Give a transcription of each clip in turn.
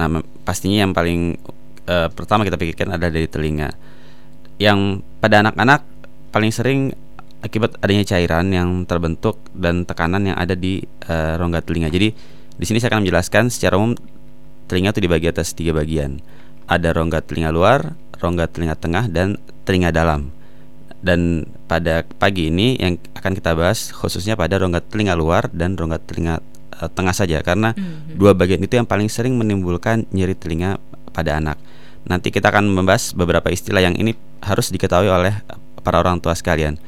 Nah, pastinya yang paling uh, pertama kita pikirkan adalah dari telinga. Yang pada anak-anak paling sering akibat adanya cairan yang terbentuk dan tekanan yang ada di uh, rongga telinga. Jadi di sini saya akan menjelaskan secara umum telinga itu dibagi atas tiga bagian. Ada rongga telinga luar, rongga telinga tengah, dan telinga dalam. Dan pada pagi ini yang akan kita bahas khususnya pada rongga telinga luar dan rongga telinga uh, tengah saja karena mm-hmm. dua bagian itu yang paling sering menimbulkan nyeri telinga pada anak. Nanti kita akan membahas beberapa istilah yang ini harus diketahui oleh para orang tua sekalian.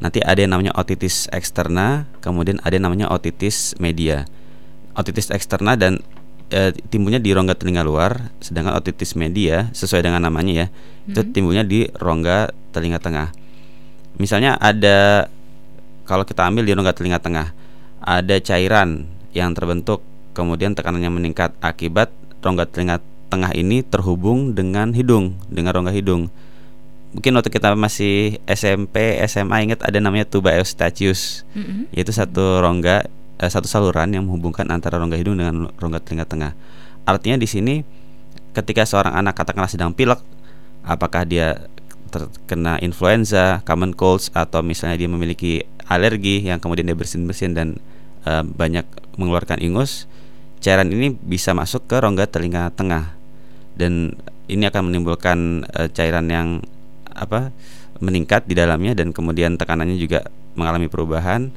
Nanti ada yang namanya otitis eksterna, kemudian ada yang namanya otitis media. Otitis eksterna dan e, timbulnya di rongga telinga luar, sedangkan otitis media sesuai dengan namanya ya, hmm. itu timbulnya di rongga telinga tengah. Misalnya ada kalau kita ambil di rongga telinga tengah, ada cairan yang terbentuk kemudian tekanannya meningkat akibat rongga telinga tengah ini terhubung dengan hidung, dengan rongga hidung. Mungkin waktu kita masih SMP SMA ingat ada namanya tuba eustachius. Mm-hmm. yaitu satu rongga eh, satu saluran yang menghubungkan antara rongga hidung dengan rongga telinga tengah. Artinya di sini ketika seorang anak katakanlah sedang pilek apakah dia terkena influenza common colds atau misalnya dia memiliki alergi yang kemudian dia bersin-bersin dan uh, banyak mengeluarkan ingus cairan ini bisa masuk ke rongga telinga tengah. Dan ini akan menimbulkan uh, cairan yang apa meningkat di dalamnya dan kemudian tekanannya juga mengalami perubahan.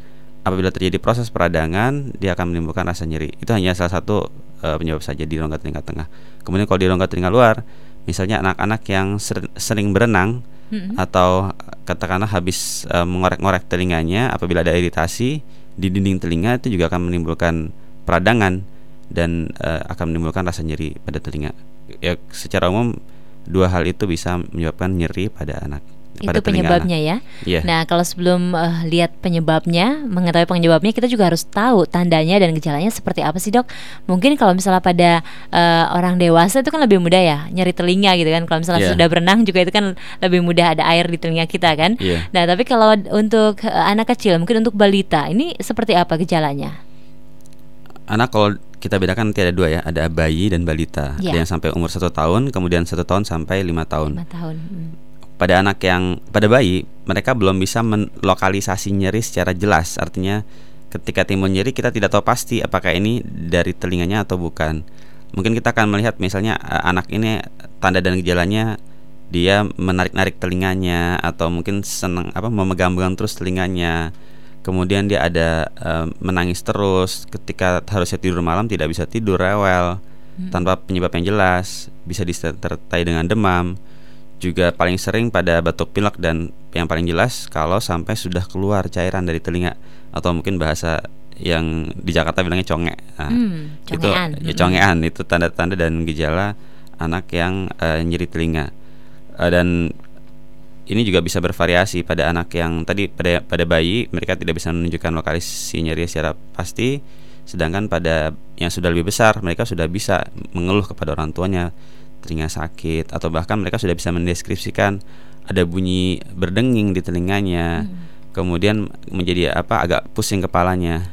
Apabila terjadi proses peradangan dia akan menimbulkan rasa nyeri. Itu hanya salah satu uh, penyebab saja di rongga telinga tengah. Kemudian kalau di rongga telinga luar misalnya anak-anak yang ser sering berenang hmm. atau katakanlah habis uh, mengorek-ngorek telinganya apabila ada iritasi di dinding telinga itu juga akan menimbulkan peradangan dan uh, akan menimbulkan rasa nyeri pada telinga ya secara umum dua hal itu bisa menyebabkan nyeri pada anak. Itu pada penyebabnya ya. Yeah. Nah, kalau sebelum uh, lihat penyebabnya, mengetahui penyebabnya, kita juga harus tahu tandanya dan gejalanya seperti apa sih dok? Mungkin kalau misalnya pada uh, orang dewasa itu kan lebih mudah ya nyeri telinga gitu kan. Kalau misalnya yeah. sudah berenang juga itu kan lebih mudah ada air di telinga kita kan. Yeah. Nah, tapi kalau untuk uh, anak kecil, mungkin untuk balita, ini seperti apa gejalanya? Anak kalau kita bedakan nanti ada dua ya, ada bayi dan balita. Yeah. Ada yang sampai umur satu tahun, kemudian satu tahun sampai lima tahun. Lima tahun. Hmm. Pada anak yang pada bayi, mereka belum bisa melokalisasi nyeri secara jelas. Artinya, ketika timbul nyeri kita tidak tahu pasti apakah ini dari telinganya atau bukan. Mungkin kita akan melihat misalnya eh, anak ini tanda dan gejalanya dia menarik-narik telinganya atau mungkin senang apa memegang-pegang terus telinganya kemudian dia ada uh, menangis terus ketika harusnya tidur malam tidak bisa tidur rewel hmm. tanpa penyebab yang jelas bisa disertai dengan demam juga paling sering pada batuk pilek dan yang paling jelas kalau sampai sudah keluar cairan dari telinga atau mungkin bahasa yang di Jakarta bilangnya conge nah, hmm, itu ya congean hmm. itu tanda-tanda dan gejala anak yang uh, nyeri telinga. Uh, dan ini juga bisa bervariasi pada anak yang tadi pada pada bayi mereka tidak bisa menunjukkan lokasi nyeri secara pasti sedangkan pada yang sudah lebih besar mereka sudah bisa mengeluh kepada orang tuanya telinga sakit atau bahkan mereka sudah bisa mendeskripsikan ada bunyi berdenging di telinganya hmm. kemudian menjadi apa agak pusing kepalanya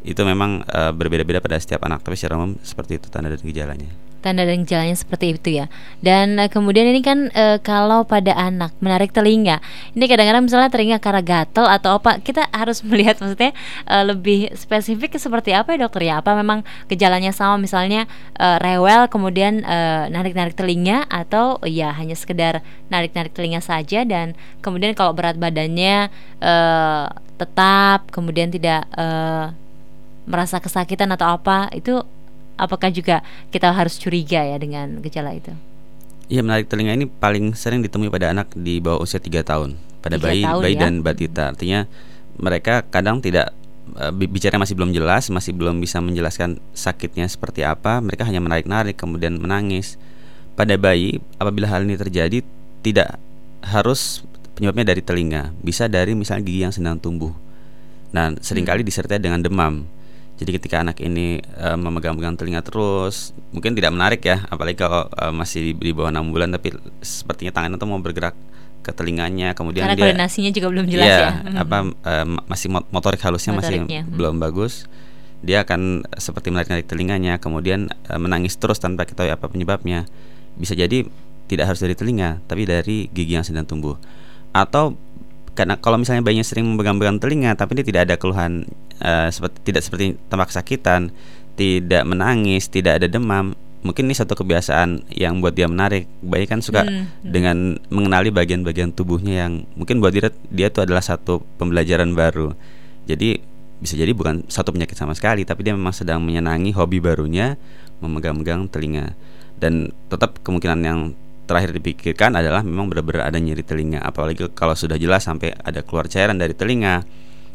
itu memang uh, berbeda-beda pada setiap anak tapi secara umum seperti itu tanda dan gejalanya tanda dan gejalanya seperti itu ya. Dan uh, kemudian ini kan uh, kalau pada anak menarik telinga, ini kadang-kadang misalnya telinga karena gatel atau apa, kita harus melihat maksudnya uh, lebih spesifik seperti apa ya dokter ya? Apa memang gejalanya sama misalnya uh, rewel kemudian narik-narik telinga atau ya hanya sekedar narik-narik telinga saja dan kemudian kalau berat badannya uh, tetap kemudian tidak uh, merasa kesakitan atau apa itu apakah juga kita harus curiga ya dengan gejala itu? Iya menarik telinga ini paling sering ditemui pada anak di bawah usia 3 tahun pada bayi tahun, bayi ya? dan batita artinya mereka kadang tidak uh, bicara masih belum jelas masih belum bisa menjelaskan sakitnya seperti apa mereka hanya menarik-narik kemudian menangis pada bayi apabila hal ini terjadi tidak harus penyebabnya dari telinga bisa dari misalnya gigi yang sedang tumbuh nah sering kali hmm. disertai dengan demam jadi ketika anak ini uh, memegang-pegang telinga terus, mungkin tidak menarik ya, apalagi kalau uh, masih di, di bawah enam bulan, tapi sepertinya tangannya tuh mau bergerak ke telinganya, kemudian Karena dia, koordinasinya juga belum jelas ya. ya. Apa uh, masih motorik halusnya Motoriknya. masih hmm. belum bagus. dia akan seperti menarik-narik telinganya, kemudian e, menangis terus tanpa kita tahu apa penyebabnya. Bisa jadi tidak harus dari telinga, tapi dari gigi yang sedang tumbuh. Atau karena kalau misalnya bayinya sering memegang-pegang telinga, tapi dia tidak ada keluhan e, seperti tidak seperti tampak kesakitan, tidak menangis, tidak ada demam, mungkin ini satu kebiasaan yang buat dia menarik. Bayi kan suka hmm, hmm. dengan mengenali bagian-bagian tubuhnya yang mungkin buat dia dia itu adalah satu pembelajaran baru. Jadi bisa jadi bukan satu penyakit sama sekali, tapi dia memang sedang menyenangi hobi barunya memegang-megang telinga. Dan tetap kemungkinan yang terakhir dipikirkan adalah memang benar-benar ada nyeri telinga, apalagi kalau sudah jelas sampai ada keluar cairan dari telinga.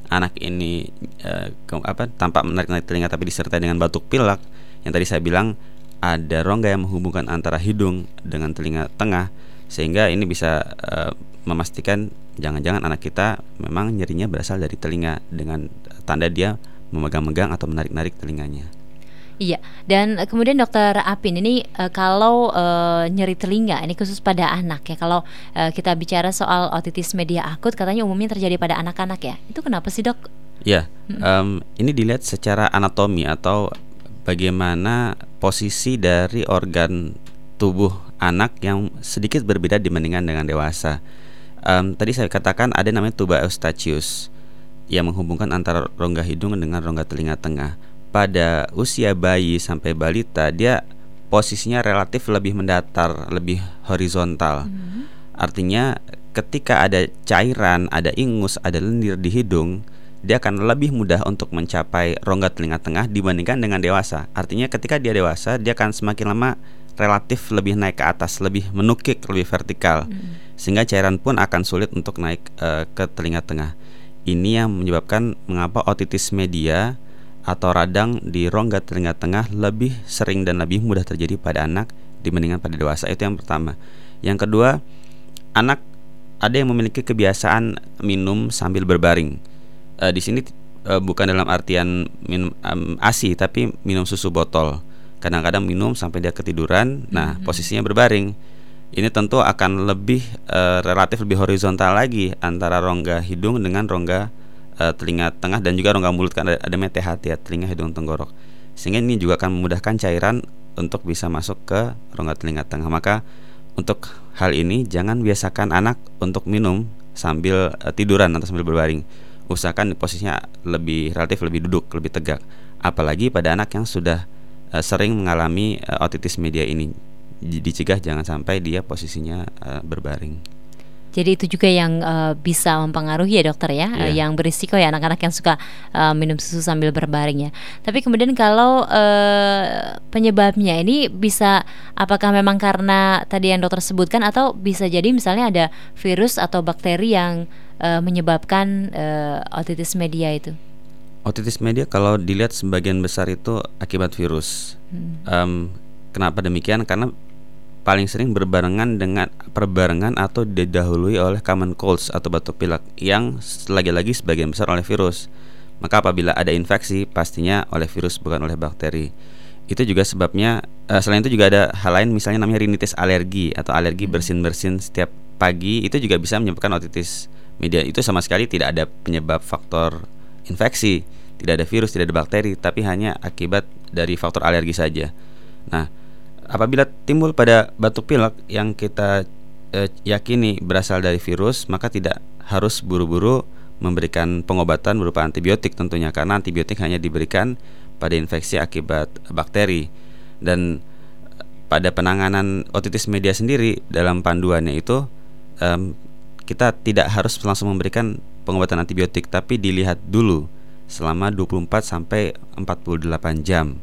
Anak ini eh, ke, apa tampak menarik-narik telinga tapi disertai dengan batuk pilek yang tadi saya bilang ada rongga yang menghubungkan antara hidung dengan telinga tengah sehingga ini bisa uh, memastikan jangan-jangan anak kita memang nyerinya berasal dari telinga dengan tanda dia memegang-megang atau menarik-narik telinganya. Iya, dan kemudian dokter Apin ini e, kalau e, nyeri telinga ini khusus pada anak ya. Kalau e, kita bicara soal otitis media akut, katanya umumnya terjadi pada anak-anak ya. Itu kenapa sih dok? Ya, hmm. um, ini dilihat secara anatomi atau bagaimana posisi dari organ tubuh anak yang sedikit berbeda dibandingkan dengan dewasa. Um, tadi saya katakan ada namanya tuba eustachius yang menghubungkan antara rongga hidung dengan rongga telinga tengah. Pada usia bayi sampai balita dia posisinya relatif lebih mendatar, lebih horizontal. Mm-hmm. Artinya ketika ada cairan, ada ingus, ada lendir di hidung, dia akan lebih mudah untuk mencapai rongga telinga tengah dibandingkan dengan dewasa. Artinya ketika dia dewasa, dia akan semakin lama relatif lebih naik ke atas, lebih menukik, lebih vertikal. Hmm. Sehingga cairan pun akan sulit untuk naik uh, ke telinga tengah. Ini yang menyebabkan mengapa otitis media atau radang di rongga telinga tengah lebih sering dan lebih mudah terjadi pada anak dibandingkan pada dewasa. Itu yang pertama. Yang kedua, anak ada yang memiliki kebiasaan minum sambil berbaring uh, di sini uh, bukan dalam artian minum um, ASI tapi minum susu botol. Kadang-kadang minum sampai dia ketiduran. Nah, mm-hmm. posisinya berbaring. Ini tentu akan lebih uh, relatif lebih horizontal lagi antara rongga hidung dengan rongga uh, telinga tengah dan juga rongga mulut kan ada, ada THT ya, telinga hidung tenggorok. Sehingga ini juga akan memudahkan cairan untuk bisa masuk ke rongga telinga tengah. Maka untuk hal ini jangan biasakan anak untuk minum sambil uh, tiduran atau sambil berbaring usahakan posisinya lebih relatif lebih duduk lebih tegak apalagi pada anak yang sudah uh, sering mengalami uh, otitis media ini dicegah jangan sampai dia posisinya uh, berbaring jadi itu juga yang uh, bisa mempengaruhi ya dokter ya, yeah. uh, yang berisiko ya anak-anak yang suka uh, minum susu sambil berbaring ya. Tapi kemudian kalau uh, penyebabnya ini bisa apakah memang karena tadi yang dokter sebutkan atau bisa jadi misalnya ada virus atau bakteri yang uh, menyebabkan uh, otitis media itu? Otitis media kalau dilihat sebagian besar itu akibat virus. Hmm. Um, kenapa demikian? Karena paling sering berbarengan dengan perbarengan atau didahului oleh common colds atau batuk pilek yang lagi-lagi sebagian besar oleh virus. Maka apabila ada infeksi pastinya oleh virus bukan oleh bakteri. Itu juga sebabnya uh, selain itu juga ada hal lain misalnya namanya rinitis alergi atau alergi hmm. bersin-bersin setiap pagi itu juga bisa menyebabkan otitis media itu sama sekali tidak ada penyebab faktor infeksi, tidak ada virus, tidak ada bakteri, tapi hanya akibat dari faktor alergi saja. Nah, apabila timbul pada batuk pilek yang kita eh, yakini berasal dari virus, maka tidak harus buru-buru memberikan pengobatan berupa antibiotik tentunya karena antibiotik hanya diberikan pada infeksi akibat bakteri dan pada penanganan otitis media sendiri dalam panduannya itu um, kita tidak harus langsung memberikan pengobatan antibiotik tapi dilihat dulu selama 24 sampai 48 jam.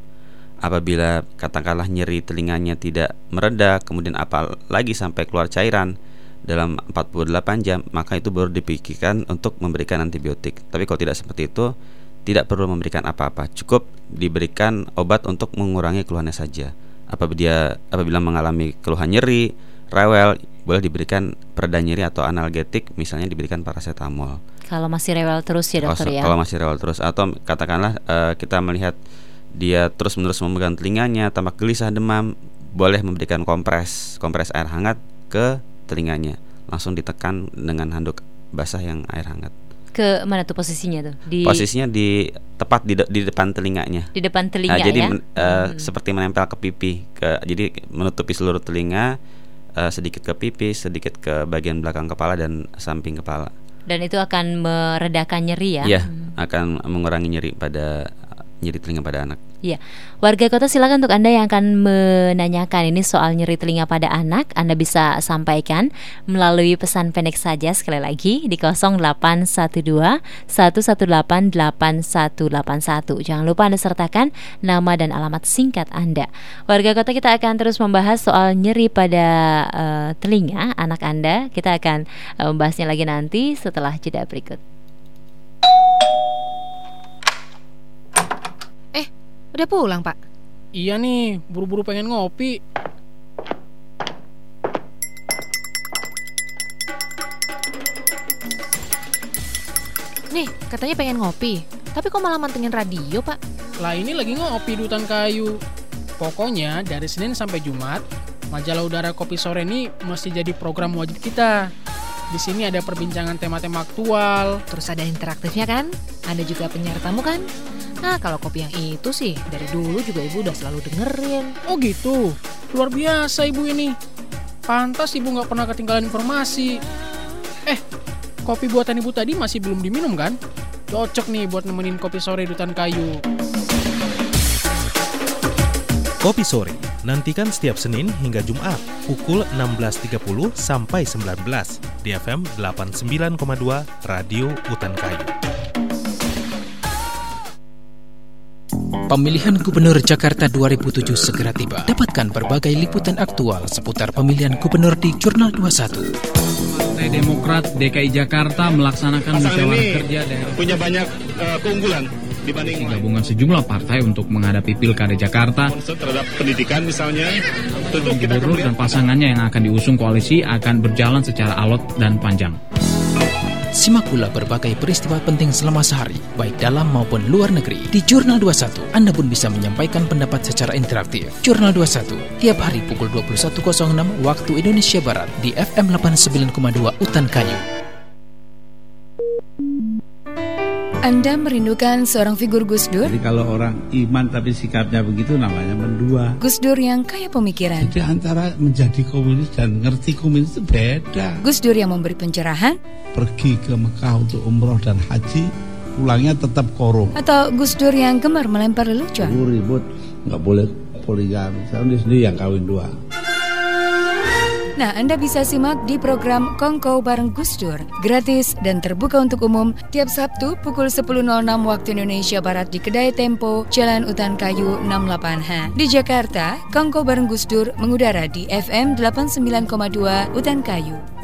Apabila katakanlah nyeri telinganya tidak mereda, kemudian apalagi sampai keluar cairan dalam 48 jam, maka itu baru dipikirkan untuk memberikan antibiotik. Tapi kalau tidak seperti itu, tidak perlu memberikan apa-apa, cukup diberikan obat untuk mengurangi keluhannya saja. Apabila dia apabila mengalami keluhan nyeri, rewel, boleh diberikan pereda nyeri atau analgetik misalnya diberikan paracetamol. Kalau masih rewel terus ya dokter oh, ya. Kalau masih rewel terus atau katakanlah uh, kita melihat dia terus-menerus memegang telinganya, tampak gelisah, demam, boleh memberikan kompres, kompres air hangat ke telinganya. Langsung ditekan dengan handuk basah yang air hangat. ke mana tuh posisinya tuh? Di Posisinya di tepat di, de, di depan telinganya. Di depan telinga nah, jadi ya. Men, uh, hmm. seperti menempel ke pipi ke jadi menutupi seluruh telinga uh, sedikit ke pipi, sedikit ke bagian belakang kepala dan samping kepala. Dan itu akan meredakan nyeri ya? Iya, hmm. akan mengurangi nyeri pada nyeri telinga pada anak. Iya, warga kota silakan untuk anda yang akan menanyakan ini soal nyeri telinga pada anak, anda bisa sampaikan melalui pesan pendek saja sekali lagi di 0812 118 8181. Jangan lupa anda sertakan nama dan alamat singkat anda. Warga kota kita akan terus membahas soal nyeri pada uh, telinga anak anda. Kita akan uh, membahasnya lagi nanti setelah jeda berikut. Udah pulang, Pak? Iya nih, buru-buru pengen ngopi. Nih, katanya pengen ngopi. Tapi kok malah mantengin radio, Pak? Lah ini lagi ngopi di hutan kayu. Pokoknya dari Senin sampai Jumat, majalah udara kopi sore ini mesti jadi program wajib kita. Di sini ada perbincangan tema-tema aktual. Terus ada interaktifnya kan? Ada juga penyiar tamu kan? Nah kalau kopi yang itu sih dari dulu juga ibu udah selalu dengerin. Oh gitu, luar biasa ibu ini. Pantas ibu nggak pernah ketinggalan informasi. Eh, kopi buatan ibu tadi masih belum diminum kan? Cocok nih buat nemenin kopi sore di hutan kayu. Kopi sore, nantikan setiap Senin hingga Jumat pukul 16.30 sampai 19 di FM 89,2 Radio Hutan Kayu. Pemilihan Gubernur Jakarta 2007 segera tiba. Dapatkan berbagai liputan aktual seputar pemilihan gubernur di Jurnal 21. Partai Demokrat DKI Jakarta melaksanakan musyawarah kerja daerah. Punya banyak uh, keunggulan dibanding gabungan sejumlah partai untuk menghadapi pilkada Jakarta. Terhadap pendidikan misalnya, tentu kita gubernur dan pasangannya yang akan diusung koalisi akan berjalan secara alot dan panjang. Simak pula berbagai peristiwa penting selama sehari, baik dalam maupun luar negeri. Di Jurnal 21, Anda pun bisa menyampaikan pendapat secara interaktif. Jurnal 21, tiap hari pukul 21.06 waktu Indonesia Barat di FM 89,2 Utan Kayu. Anda merindukan seorang figur Gus Dur? Jadi kalau orang iman tapi sikapnya begitu namanya mendua. Gus Dur yang kaya pemikiran. Jadi antara menjadi komunis dan ngerti komunis itu beda. Gus Dur yang memberi pencerahan. Pergi ke Mekah untuk umroh dan haji, pulangnya tetap korup. Atau Gus Dur yang gemar melempar lelucon. Ribut, nggak boleh poligami. Saya sendiri yang kawin dua. Nah, Anda bisa simak di program Kongko bareng Gus Dur, gratis dan terbuka untuk umum tiap Sabtu pukul 10.06 waktu Indonesia Barat di Kedai Tempo, Jalan Utan Kayu 68H. Di Jakarta, Kongko bareng Gus Dur mengudara di FM 89,2 Utan Kayu.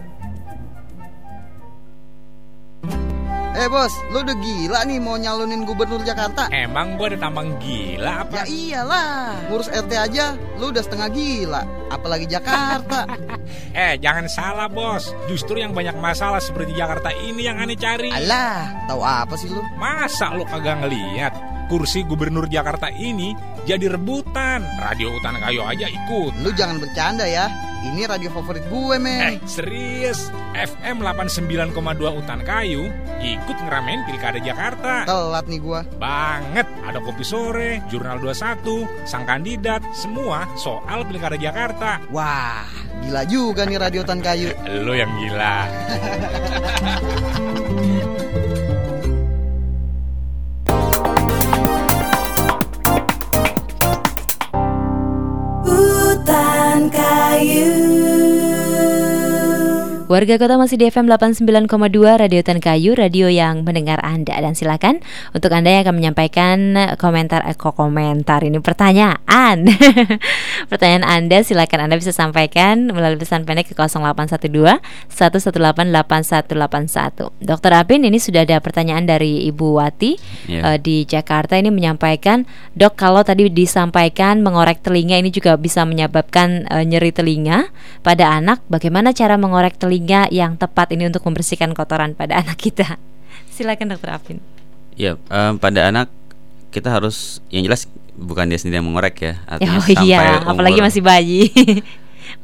Eh bos, lu udah gila nih mau nyalonin gubernur Jakarta? Emang gua udah tambang gila Ya apa? iyalah, ngurus RT aja lu udah setengah gila, apalagi Jakarta. eh, jangan salah bos, justru yang banyak masalah seperti Jakarta ini yang aneh cari. Alah, tahu apa sih lu? Masa lu kagak ngeliat? Kursi gubernur Jakarta ini jadi rebutan. Radio Hutan Kayu aja ikut. Lu jangan bercanda ya. Ini radio favorit gue, men. Eh, serius. FM 89,2 Hutan Kayu ikut ngeramein Pilkada Jakarta. Telat nih gua. Banget. Ada Kopi Sore, Jurnal 21, Sang Kandidat, semua soal Pilkada Jakarta. Wah, gila juga nih Radio Hutan Kayu. Lu yang gila. Hutan Kayu Warga kota masih di FM 89,2 Radio Tan Kayu, radio yang mendengar Anda dan silakan untuk Anda yang akan menyampaikan komentar eko komentar ini pertanyaan. pertanyaan Anda silakan Anda bisa sampaikan melalui pesan pendek ke 0812 1188181. Dokter Apin ini sudah ada pertanyaan dari Ibu Wati yeah. uh, di Jakarta ini menyampaikan, "Dok, kalau tadi disampaikan mengorek telinga ini juga bisa menyebabkan uh, nyeri telinga pada anak, bagaimana cara mengorek telinga telinga yang tepat ini untuk membersihkan kotoran pada anak kita? Silakan dokter Afin. Ya, um, pada anak kita harus yang jelas bukan dia sendiri yang mengorek ya. Artinya oh iya, sampai umur, apalagi masih bayi.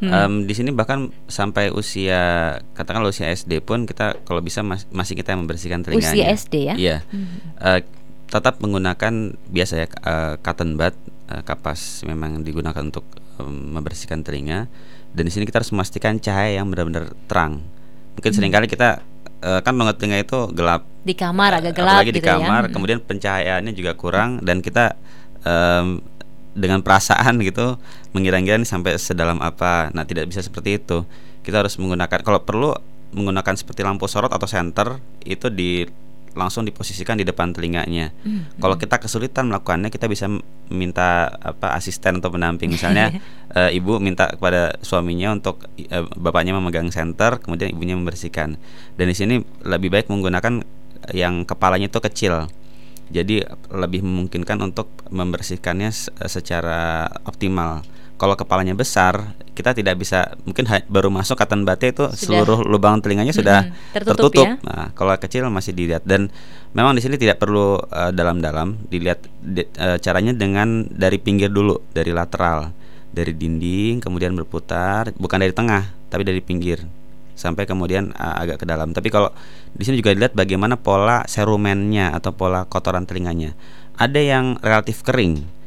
Hmm. Em, di sini bahkan sampai usia katakanlah usia SD pun kita kalau bisa mas- masih kita yang membersihkan telinganya. Usia SD ya? Iya. Hmm. Eh, tetap menggunakan biasa ya eh, cotton bud eh, kapas memang digunakan untuk em, membersihkan telinga dan di sini kita harus memastikan cahaya yang benar-benar terang. Mungkin Hmm. sering kali kita eh, kan telinga itu gelap Di kamar agak gelap apalagi di gitu ya. kamar Hmm. kemudian pencahayaannya juga kurang dan kita em, dengan perasaan gitu mengira-ngira sampai sedalam apa nah tidak bisa seperti itu kita harus menggunakan kalau perlu menggunakan seperti lampu sorot atau senter itu di langsung diposisikan di depan telinganya. Hmm, Kalau kita kesulitan melakukannya, kita bisa minta apa asisten atau pendamping. Misalnya eh, ibu minta kepada suaminya untuk eh, bapaknya memegang senter, kemudian ibunya membersihkan. Dan di sini lebih baik menggunakan yang kepalanya itu kecil. Jadi lebih memungkinkan untuk membersihkannya se- secara optimal. Kalau kepalanya besar, kita tidak bisa mungkin baru masuk cotton budnya itu Sudah. seluruh lubang telinganya sudah Mm-mm, tertutup ya. Nah, kalau kecil masih dilihat dan memang di sini tidak perlu eh, dalam-dalam dilihat di- eh, caranya dengan dari pinggir dulu, dari lateral, dari dinding kemudian berputar, bukan dari tengah, tapi dari pinggir sampai kemudian eh, agak ke dalam. Tapi kalau di sini juga dilihat bagaimana pola serumennya atau pola kotoran telinganya. Ada yang relatif kering.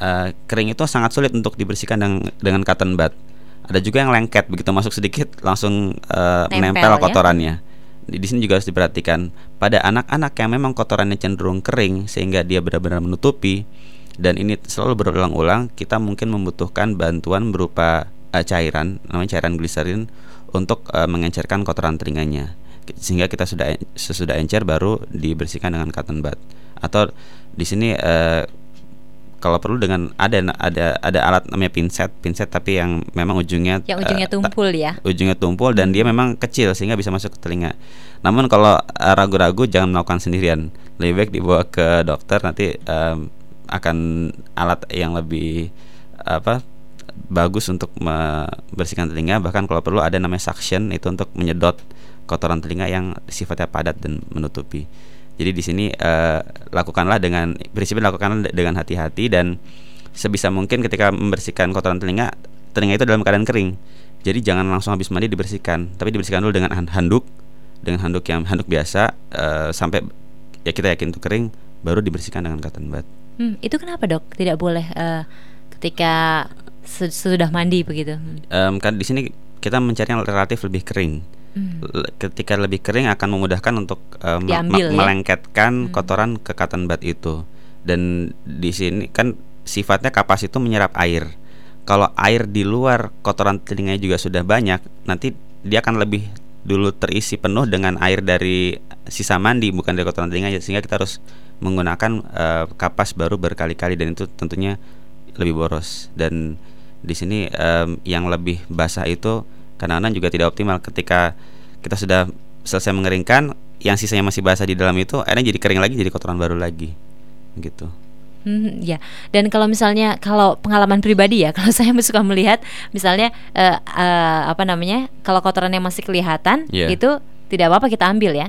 Eh, kering itu sangat sulit untuk dibersihkan dengan, dengan cotton bud. Ada juga yang lengket, begitu masuk sedikit langsung Nempel menempel ya. kotorannya. Di, di sini juga harus diperhatikan pada anak-anak yang memang kotorannya cenderung kering sehingga dia benar-benar menutupi dan ini selalu berulang-ulang, kita mungkin membutuhkan bantuan berupa eh, cairan, namanya cairan gliserin untuk eh, mengencerkan kotoran telinganya. Sehingga kita sudah sesudah encer baru dibersihkan dengan cotton bud. Atau di sini eh, kalau perlu dengan ada ada ada alat namanya pinset, pinset tapi yang memang ujungnya Yang ujungnya ta- tumpul ya. ujungnya tumpul dan dia memang kecil sehingga bisa masuk ke telinga. Namun kalau eh, ragu-ragu jangan melakukan sendirian. Lebih baik dibawa ke dokter nanti em, akan alat yang lebih apa bagus untuk membersihkan telinga bahkan kalau perlu ada namanya suction itu untuk menyedot kotoran telinga yang sifatnya padat dan menutupi. Jadi di sini eh, lakukanlah dengan prinsipnya lakukanlah dengan hati-hati dan sebisa mungkin ketika membersihkan kotoran telinga, telinga itu dalam keadaan kering. Jadi jangan langsung habis mandi dibersihkan, tapi dibersihkan dulu dengan hand- handuk, dengan handuk yang handuk biasa eh, sampai ya kita yakin itu kering, baru dibersihkan dengan cotton bud. Hmm, itu kenapa dok? Tidak boleh eh, ketika sudah mandi begitu. Em, kan di sini kita mencari yang relatif lebih kering. Hmm. Ketika lebih kering akan memudahkan untuk me- Diambil me- ya? melengketkan Hmm. kotoran ke cotton bud itu. Dan di sini kan sifatnya kapas itu menyerap air. Kalau air di luar kotoran telinganya juga sudah banyak, nanti dia akan lebih dulu terisi penuh dengan air dari sisa mandi bukan dari kotoran telinga sehingga kita harus menggunakan eh, kapas baru berkali-kali dan itu tentunya lebih boros dan di sini em, yang lebih basah itu kadang-kadang juga tidak optimal ketika kita sudah selesai mengeringkan yang sisanya masih basah di dalam itu akhirnya jadi kering lagi jadi kotoran baru lagi gitu Hmm, ya. Dan kalau misalnya kalau pengalaman pribadi ya, kalau saya suka melihat misalnya eh, eh, apa namanya, kalau kotorannya masih kelihatan, Iya. itu tidak apa-apa kita ambil ya.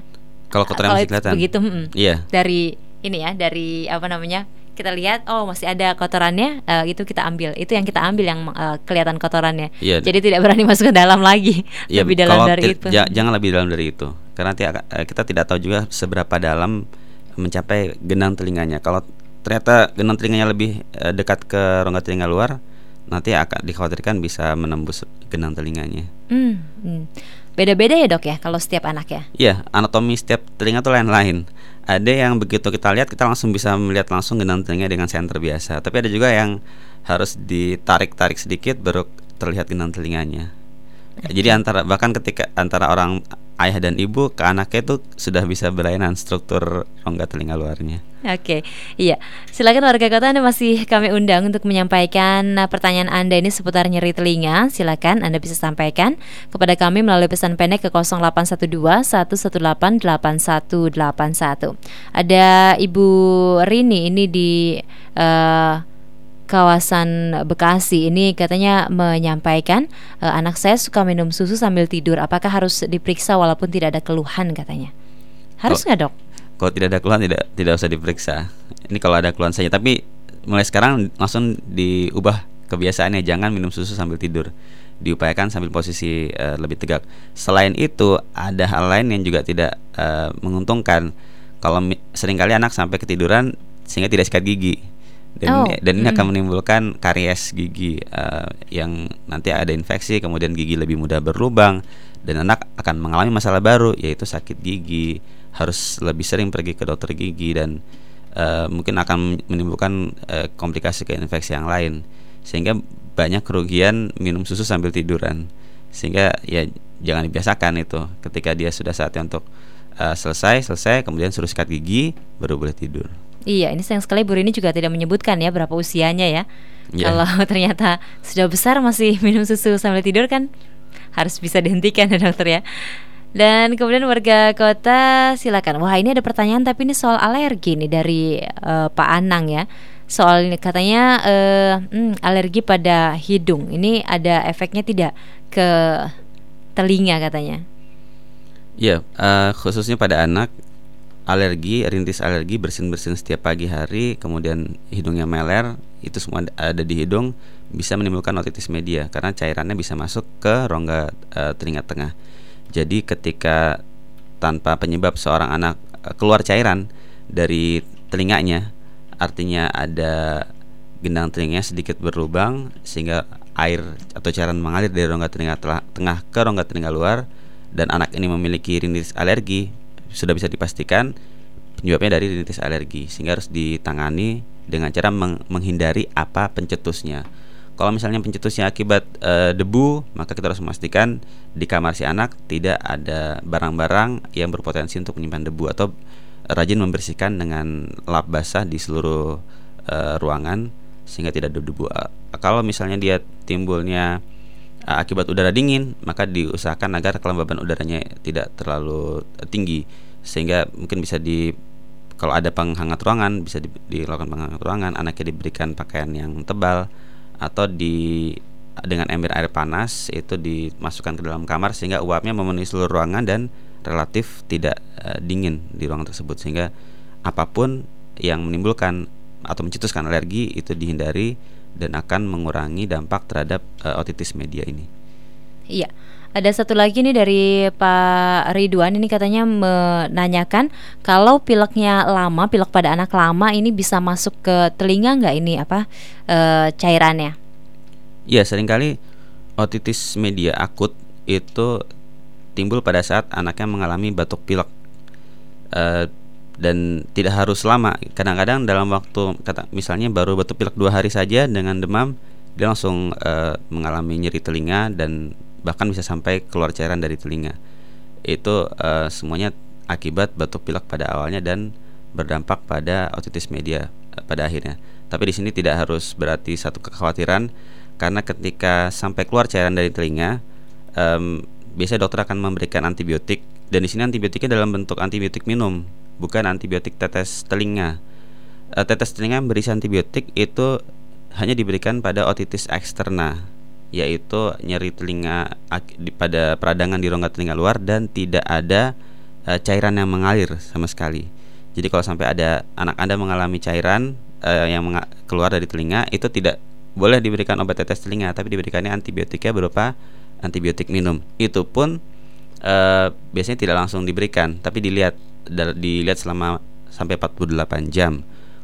kalau kotoran Kalau masih kelihatan begitu, mm-mm. iya Dari ini ya, dari apa namanya? Kita lihat, oh masih ada kotorannya, eh, itu kita ambil. Itu yang kita ambil yang eh, kelihatan kotorannya. Iya. Jadi tidak berani masuk ke dalam lagi, Ya, lebih dalam dari itu. ja- jangan lebih dalam dari itu karena nanti eh, kita tidak tahu juga seberapa dalam mencapai genang telinganya kalau ternyata genang telinganya lebih dekat ke rongga telinga luar nanti akan dikhawatirkan bisa menembus genang telinganya Hmm, hmm. Beda-beda ya dok ya, kalau setiap anak ya. Iya, anatomi setiap telinga tuh lain-lain. Ada yang begitu kita lihat kita langsung bisa melihat langsung genang telinga dengan senter biasa. Tapi ada juga yang harus ditarik-tarik sedikit baru terlihat genang telinganya. Jadi antara bahkan ketika antara orang ayah dan ibu ke anaknya itu sudah bisa berlainan struktur rongga telinga luarnya. Oke, iya. Silakan warga kota Anda masih kami undang untuk menyampaikan uh, pertanyaan Anda ini seputar nyeri telinga. Silakan Anda bisa sampaikan kepada kami melalui pesan pendek ke 0812 118 8181. Ada Ibu Rini ini di eh, kawasan Bekasi ini katanya menyampaikan eh, anak saya suka minum susu sambil tidur. Apakah harus diperiksa walaupun tidak ada keluhan katanya? Harus nggak dok? Kalau tidak ada keluhan tidak tidak usah diperiksa. Ini kalau ada keluhan saja. Tapi mulai sekarang langsung diubah kebiasaannya jangan minum susu sambil tidur. Diupayakan sambil posisi uh, lebih tegak. Selain itu, ada hal lain yang juga tidak uh, menguntungkan. Kalau sering kali anak sampai ketiduran sehingga tidak sikat gigi dan oh. ini, dan ini mm. akan menimbulkan karies gigi uh, yang nanti ada infeksi kemudian gigi lebih mudah berlubang dan anak akan mengalami masalah baru yaitu sakit gigi harus lebih sering pergi ke dokter gigi dan uh, mungkin akan menimbulkan uh, komplikasi ke infeksi yang lain sehingga banyak kerugian minum susu sambil tiduran sehingga ya jangan dibiasakan itu ketika dia sudah saatnya untuk uh, selesai selesai kemudian suruh sikat gigi baru boleh tidur. Iya, ini sayang sekali Bu Rini juga tidak menyebutkan ya berapa usianya ya. Yeah. Kalau ternyata sudah besar masih minum susu sambil tidur kan harus bisa dihentikan ya dokter ya. Dan kemudian warga kota silakan. Wah ini ada pertanyaan tapi ini soal alergi nih dari uh, Pak Anang ya. Soal katanya uh, hmm, alergi pada hidung. Ini ada efeknya tidak ke telinga katanya? Ya, uh, khususnya pada anak alergi, rintis alergi, bersin-bersin setiap pagi hari, kemudian hidungnya meler, itu semua ada di hidung bisa menimbulkan otitis media karena cairannya bisa masuk ke rongga e, telinga tengah. Jadi ketika tanpa penyebab seorang anak e, keluar cairan dari telinganya, artinya ada gendang telinganya sedikit berlubang sehingga air atau cairan mengalir dari rongga telinga tengah ke rongga telinga luar dan anak ini memiliki rintis alergi sudah bisa dipastikan penyebabnya dari rinitis alergi sehingga harus ditangani dengan cara meng menghindari apa pencetusnya. Kalau misalnya pencetusnya akibat e, debu, maka kita harus memastikan di kamar si anak tidak ada barang-barang yang berpotensi untuk menyimpan debu atau rajin membersihkan dengan lap basah di seluruh e, ruangan sehingga tidak ada debu. Kalau misalnya dia timbulnya akibat udara dingin, maka diusahakan agar kelembaban udaranya tidak terlalu tinggi. Sehingga mungkin bisa di kalau ada penghangat ruangan bisa di, dilakukan penghangat ruangan, anaknya diberikan pakaian yang tebal atau di dengan ember air panas itu dimasukkan ke dalam kamar sehingga uapnya memenuhi seluruh ruangan dan relatif tidak uh, dingin di ruangan tersebut. Sehingga apa pun yang menimbulkan atau mencetuskan alergi itu dihindari dan akan mengurangi dampak terhadap uh, otitis media ini. Iya. Ada satu lagi nih dari Pak Ridwan ini katanya menanyakan kalau pileknya lama, pilek pada anak lama ini bisa masuk ke telinga nggak ini apa e, cairannya? Iya, sering kali otitis media akut itu timbul pada saat anaknya mengalami batuk pilek. E, dan tidak harus lama. Kadang-kadang dalam waktu kata misalnya baru batuk pilek dua hari saja dengan demam dia langsung uh, mengalami nyeri telinga dan bahkan bisa sampai keluar cairan dari telinga. Itu uh, semuanya akibat batuk pilek pada awalnya dan berdampak pada otitis media uh, pada akhirnya. Tapi di sini tidak harus berarti satu kekhawatiran karena ketika sampai keluar cairan dari telinga, um, biasanya dokter akan memberikan antibiotik dan di sini antibiotiknya dalam bentuk antibiotik minum bukan antibiotik tetes telinga. E, tetes telinga berisi antibiotik itu hanya diberikan pada otitis eksterna, yaitu nyeri telinga pada peradangan di rongga telinga luar dan tidak ada e, cairan yang mengalir sama sekali. Jadi kalau sampai ada anak Anda mengalami cairan e, yang keluar dari telinga itu tidak boleh diberikan obat tetes telinga tapi diberikannya antibiotiknya berupa antibiotik minum. Itu pun e, biasanya tidak langsung diberikan tapi dilihat dilihat selama sampai 48 jam.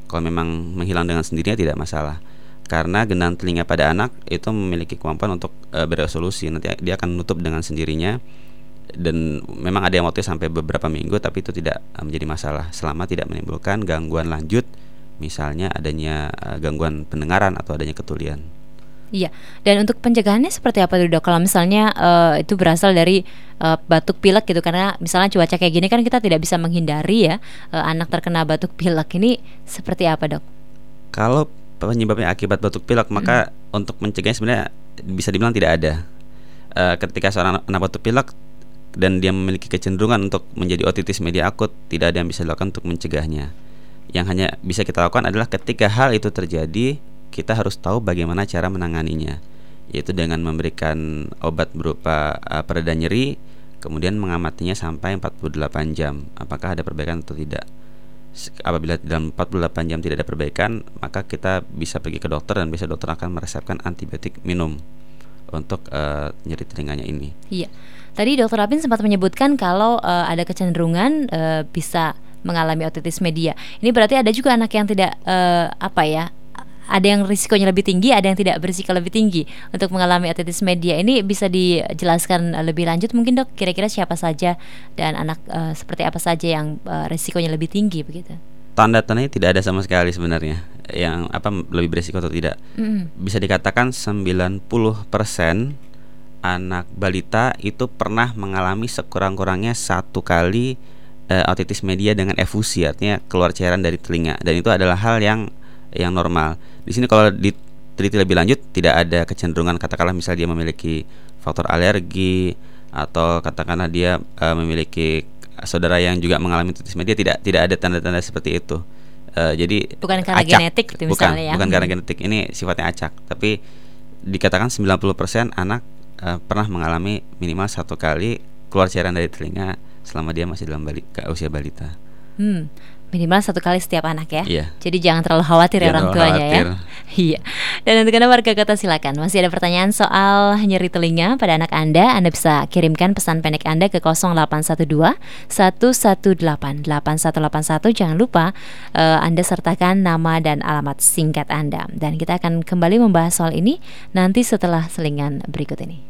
Kalau memang menghilang dengan sendirinya tidak masalah. Karena gendang telinga pada anak itu memiliki kemampuan untuk e, beresolusi. Nanti dia akan menutup dengan sendirinya dan memang ada yang waktu sampai beberapa minggu tapi itu tidak e, menjadi masalah selama tidak menimbulkan gangguan lanjut misalnya adanya gangguan pendengaran atau adanya ketulian. Iya. Dan untuk pencegahannya seperti apa dok? Kalau misalnya uh, itu berasal dari uh, batuk pilek gitu, karena misalnya cuaca kayak gini kan kita tidak bisa menghindari ya uh, anak terkena batuk pilek ini seperti apa dok? Kalau penyebabnya akibat batuk pilek, maka hmm. untuk mencegahnya sebenarnya bisa dibilang tidak ada. Uh, ketika seorang anak batuk pilek dan dia memiliki kecenderungan untuk menjadi otitis media akut, tidak ada yang bisa dilakukan untuk mencegahnya. Yang hanya bisa kita lakukan adalah ketika hal itu terjadi kita harus tahu bagaimana cara menanganinya yaitu dengan memberikan obat berupa uh, pereda nyeri kemudian mengamatinya sampai 48 jam apakah ada perbaikan atau tidak Apabila dalam 48 jam tidak ada perbaikan, maka kita bisa pergi ke dokter dan bisa dokter akan meresepkan antibiotik minum untuk eh, nyeri telinganya ini. Iya. Tadi Dokter Apin sempat menyebutkan kalau eh, ada kecenderungan eh, bisa mengalami otitis media. Ini berarti ada juga anak yang tidak eh, apa ya? Ada yang risikonya lebih tinggi, ada yang tidak berisiko lebih tinggi untuk mengalami otitis media. Ini bisa dijelaskan eh, lebih lanjut mungkin dok. Kira-kira siapa saja dan anak eh, seperti apa saja yang eh, risikonya lebih tinggi begitu? Tanda-tandanya tidak ada sama sekali sebenarnya yang apa lebih beresiko atau tidak. Mm. Bisa dikatakan 90% anak balita itu pernah mengalami sekurang-kurangnya satu kali eh, otitis media dengan efusi artinya keluar cairan dari telinga dan itu adalah hal yang yang normal. Di sini kalau diteliti lebih lanjut tidak ada kecenderungan katakanlah misalnya dia memiliki faktor alergi atau katakanlah dia eh, memiliki saudara yang juga mengalami otitis media tidak tidak ada tanda-tanda seperti itu. Eh, jadi Bukan karena acak. genetik gitu bukan, misalnya ya. bukan karena Hmm. genetik ini sifatnya acak tapi dikatakan 90% anak eh, pernah mengalami minimal satu kali keluar cairan dari telinga selama dia masih dalam usia balita. Hmm, minimal satu kali setiap anak ya. Iya. Jadi jangan terlalu khawatir ya Jangan orang tuanya khawatir. ya. Iya. Dan untuk anda warga kota silakan. Masih ada pertanyaan soal nyeri telinga pada anak anda. Anda bisa kirimkan pesan pendek anda ke 0812 118 8181. Jangan lupa eh, anda sertakan nama dan alamat singkat anda. Dan kita akan kembali membahas soal ini nanti setelah selingan berikut ini.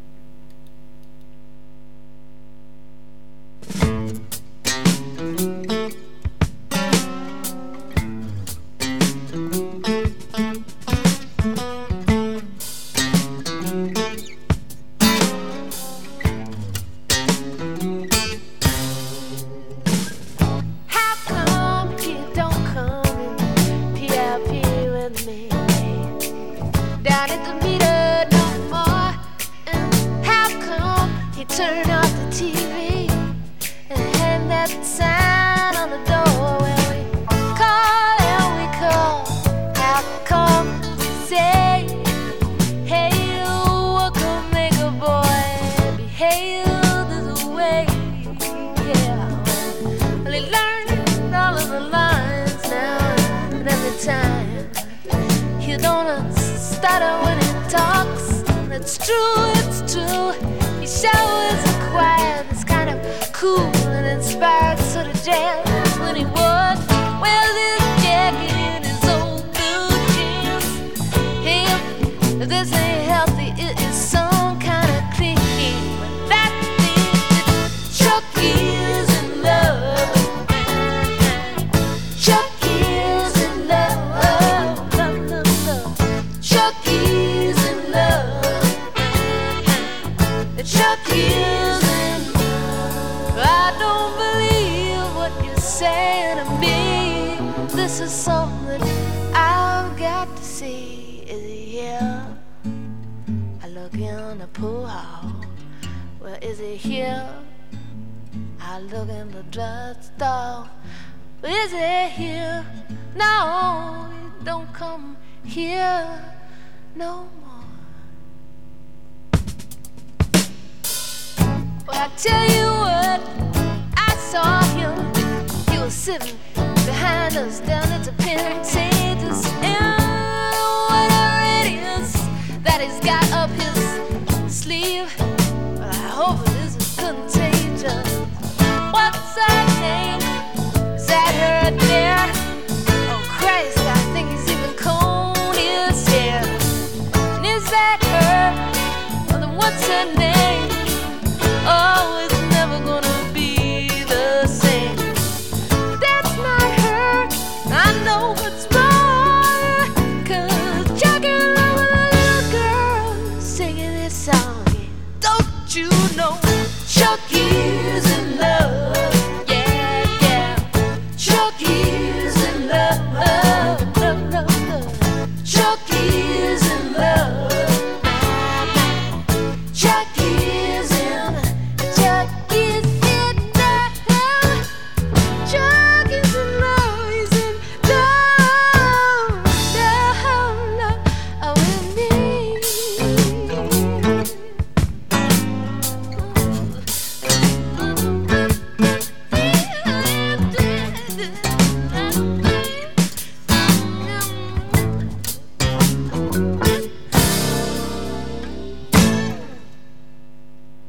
Behind us down at the Pentatus. And whatever it is that he's got up his sleeve,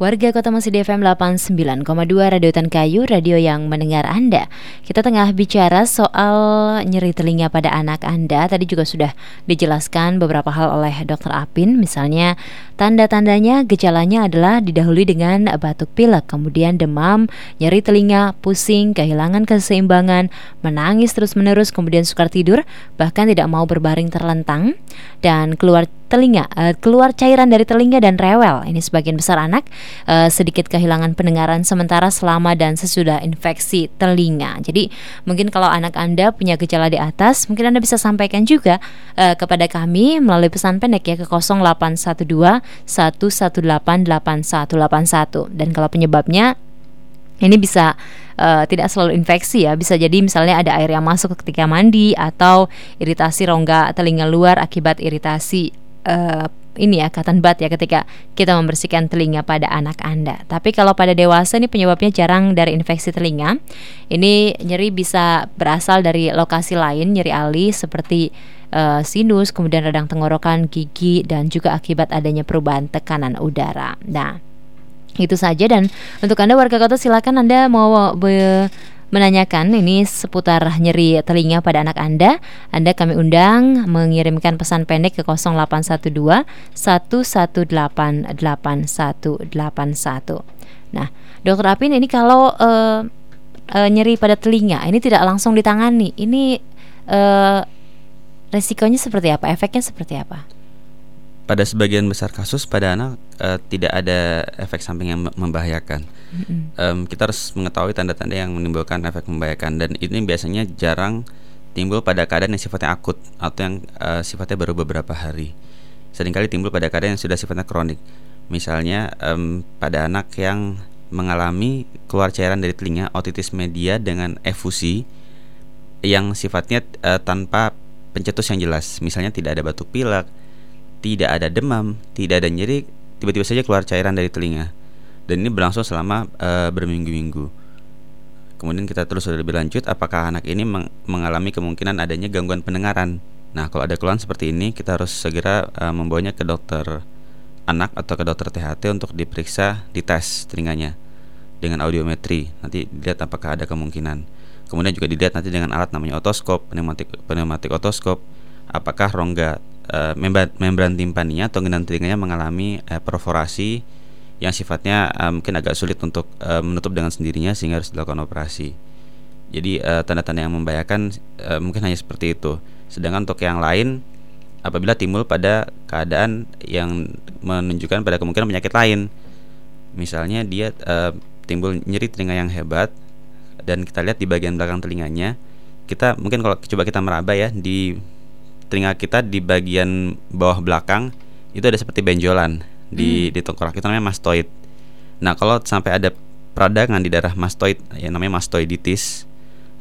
Warga Kota Masih di FM 89,2 Radio Tan Kayu, radio yang mendengar Anda. Kita tengah bicara soal nyeri telinga pada anak Anda. Tadi juga sudah dijelaskan beberapa hal oleh Dokter Apin. Misalnya, tanda-tandanya gejalanya adalah didahului dengan batuk pilek, kemudian demam, nyeri telinga, pusing, kehilangan keseimbangan, menangis terus-menerus, kemudian sukar tidur, bahkan tidak mau berbaring terlentang dan keluar telinga, eh, keluar cairan dari telinga dan rewel. Ini sebagian besar anak eh, sedikit kehilangan pendengaran sementara selama dan sesudah infeksi telinga. Jadi mungkin kalau anak Anda punya gejala di atas, mungkin Anda bisa sampaikan juga eh, kepada kami melalui pesan pendek ya ke 0812 118 8181 dan kalau penyebabnya ini bisa uh, tidak selalu infeksi ya, bisa jadi misalnya ada air yang masuk ketika mandi atau iritasi rongga telinga luar akibat iritasi uh, ini ya cotton bud ya ketika kita membersihkan telinga pada anak Anda. Tapi kalau pada dewasa ini penyebabnya jarang dari infeksi telinga. Ini nyeri bisa berasal dari lokasi lain, nyeri alis seperti uh, sinus, kemudian radang tenggorokan, gigi dan juga akibat adanya perubahan tekanan udara. Nah, itu saja dan untuk Anda warga kota silakan Anda mau be menanyakan ini seputar nyeri telinga pada anak Anda, Anda kami undang mengirimkan pesan pendek ke 0812 118 8181. Nah, Dokter Apin ini kalau uh, uh, nyeri pada telinga ini tidak langsung ditangani, ini uh, resikonya seperti apa? Efeknya seperti apa? pada sebagian besar kasus pada anak uh, tidak ada efek samping yang membahayakan. Mm-hmm. Um, kita harus mengetahui tanda-tanda yang menimbulkan efek membahayakan dan ini biasanya jarang timbul pada keadaan yang sifatnya akut atau yang uh, sifatnya baru beberapa hari. Seringkali timbul pada keadaan yang sudah sifatnya kronik. Misalnya um, pada anak yang mengalami keluar cairan dari telinga otitis media dengan efusi yang sifatnya uh, tanpa pencetus yang jelas. Misalnya tidak ada batuk pilek, tidak ada demam, tidak ada nyeri, tiba-tiba saja keluar cairan dari telinga. Dan ini berlangsung selama uh, berminggu-minggu. Kemudian kita terus lebih lanjut, apakah anak ini meng mengalami kemungkinan adanya gangguan pendengaran? Nah, kalau ada keluhan seperti ini, kita harus segera uh, membawanya ke dokter anak atau ke dokter THT untuk diperiksa, dites telinganya dengan audiometri. Nanti dilihat apakah ada kemungkinan. Kemudian juga dilihat nanti dengan alat namanya otoskop, pneumatik pneumatik otoskop, apakah rongga uh, membran, membran timpaninya atau gendang telinganya mengalami uh, perforasi yang sifatnya uh, mungkin agak sulit untuk uh, menutup dengan sendirinya sehingga harus dilakukan operasi. Jadi tanda-tanda yang membahayakan uh, mungkin hanya seperti itu. Sedangkan untuk yang lain apabila timbul pada keadaan yang menunjukkan pada kemungkinan penyakit lain. Misalnya dia uh, timbul nyeri telinga yang hebat dan kita lihat di bagian belakang telinganya, kita mungkin kalau coba kita meraba ya di telinga kita di bagian bawah belakang itu ada seperti benjolan di hmm. di tengkorak itu namanya mastoid. Nah, kalau sampai ada peradangan di daerah mastoid yang namanya mastoiditis,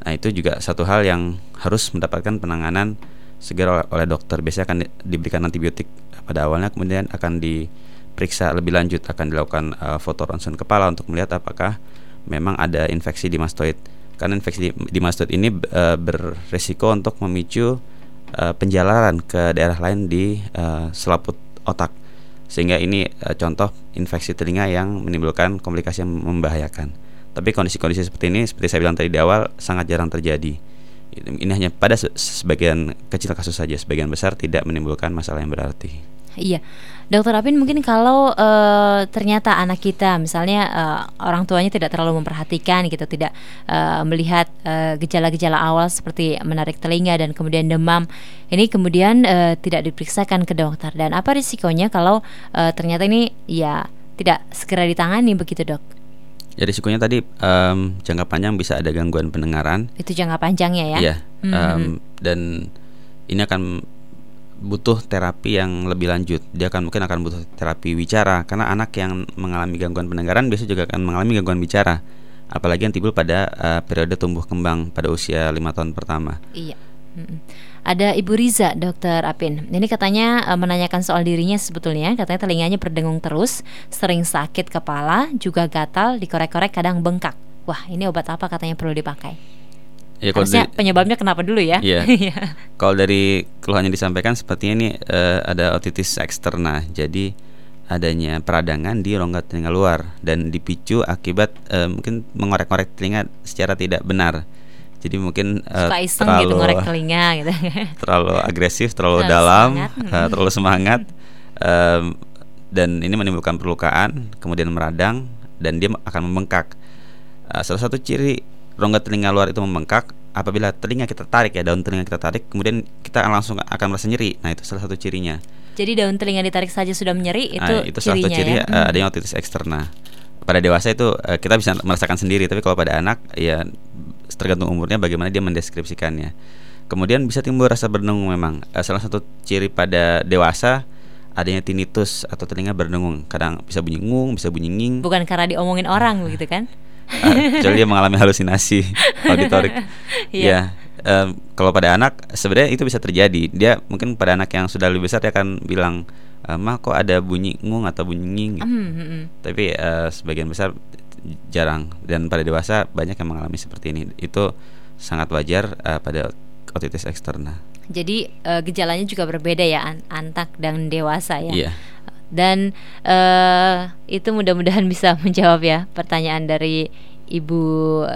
nah itu juga satu hal yang harus mendapatkan penanganan segera oleh dokter. Biasanya akan diberikan antibiotik pada awalnya, kemudian akan diperiksa lebih lanjut, akan dilakukan uh, foto ronsen kepala untuk melihat apakah memang ada infeksi di mastoid. Karena infeksi di, di mastoid ini uh, beresiko untuk memicu uh, penjalanan ke daerah lain di uh, selaput otak sehingga ini uh, contoh infeksi telinga yang menimbulkan komplikasi yang membahayakan. Tapi kondisi-kondisi seperti ini seperti saya bilang tadi di awal sangat jarang terjadi. Ini hanya pada sebagian kecil kasus saja, sebagian besar tidak menimbulkan masalah yang berarti. Iya. Dokter Apin mungkin kalau uh, ternyata anak kita misalnya uh, orang tuanya tidak terlalu memperhatikan gitu, tidak uh, melihat gejala-gejala awal seperti menarik telinga dan kemudian demam, ini kemudian tidak diperiksakan ke dokter dan apa risikonya kalau ternyata ini ya tidak segera ditangani begitu dok? Ya risikonya tadi um, jangka panjang bisa ada gangguan pendengaran. Itu jangka panjangnya ya? Iya. Mm -hmm. um, dan ini akan butuh terapi yang lebih lanjut. Dia akan mungkin akan butuh terapi wicara karena anak yang mengalami gangguan pendengaran biasanya juga akan mengalami gangguan bicara. Apalagi yang timbul pada uh, periode tumbuh kembang pada usia lima tahun pertama. Iya. Ada Ibu Riza, Dokter Apin. Ini katanya uh, menanyakan soal dirinya sebetulnya. Katanya telinganya berdengung terus, sering sakit kepala, juga gatal, dikorek-korek kadang bengkak. Wah, ini obat apa katanya perlu dipakai? Ya, Harusnya dari, penyebabnya kenapa dulu ya? Iya. kalau dari keluhan yang disampaikan sepertinya ini uh, ada otitis eksterna. Jadi adanya peradangan di rongga telinga luar dan dipicu akibat eh, mungkin mengorek-ngorek telinga secara tidak benar. Jadi mungkin Suka iseng gitu ngorek telinga gitu. terlalu agresif, terlalu Terlalu dalam, semangat. eh, terlalu semangat, em, dan ini menimbulkan perlukaan, kemudian meradang, dan dia akan membengkak. Eh, salah satu ciri rongga telinga luar itu membengkak apabila telinga kita tarik ya daun telinga kita tarik, kemudian kita langsung akan merasa nyeri. Nah itu salah satu cirinya. Jadi daun telinga ditarik saja sudah menyeri itu, Nah, itu salah satu ciri ya. eh, adanya otitis eksterna. Pada dewasa itu eh, kita bisa merasakan sendiri, tapi kalau pada anak ya tergantung umurnya bagaimana dia mendeskripsikannya. Kemudian bisa timbul rasa berdengung memang. Eh, salah satu ciri pada dewasa adanya tinnitus atau telinga berdengung. Kadang bisa bunyi ngung, bisa bunyi nging. Bukan karena diomongin orang begitu kan? Eh, kecuali dia mengalami halusinasi auditorik. Iya. Ya, em, kalau pada anak sebenarnya itu bisa terjadi. Dia mungkin pada anak yang sudah lebih besar dia akan bilang, "Eh, "Mah kok ada bunyi ngung atau bunyi nging?" gitu. Hmm, hmm. Tapi eh, sebagian besar jarang dan pada dewasa banyak yang mengalami seperti ini. Itu sangat wajar eh, pada otitis eksterna. Jadi eh, gejalanya juga berbeda ya an- anak dan dewasa ya. Iya. Dan eh itu mudah-mudahan bisa menjawab ya pertanyaan dari Ibu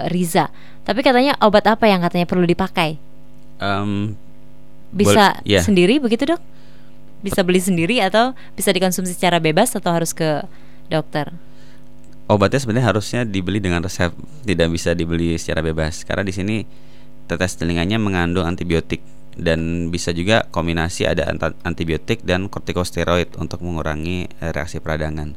Riza. Tapi katanya obat apa yang katanya perlu dipakai? Em, Bisa bol- iya. sendiri begitu dok? Bisa beli sendiri atau bisa dikonsumsi secara bebas atau harus ke dokter? Obatnya sebenarnya harusnya dibeli dengan resep, tidak bisa dibeli secara bebas. Karena di sini tetes telinganya mengandung antibiotik dan bisa juga kombinasi ada antibiotik dan kortikosteroid untuk mengurangi eh, reaksi peradangan.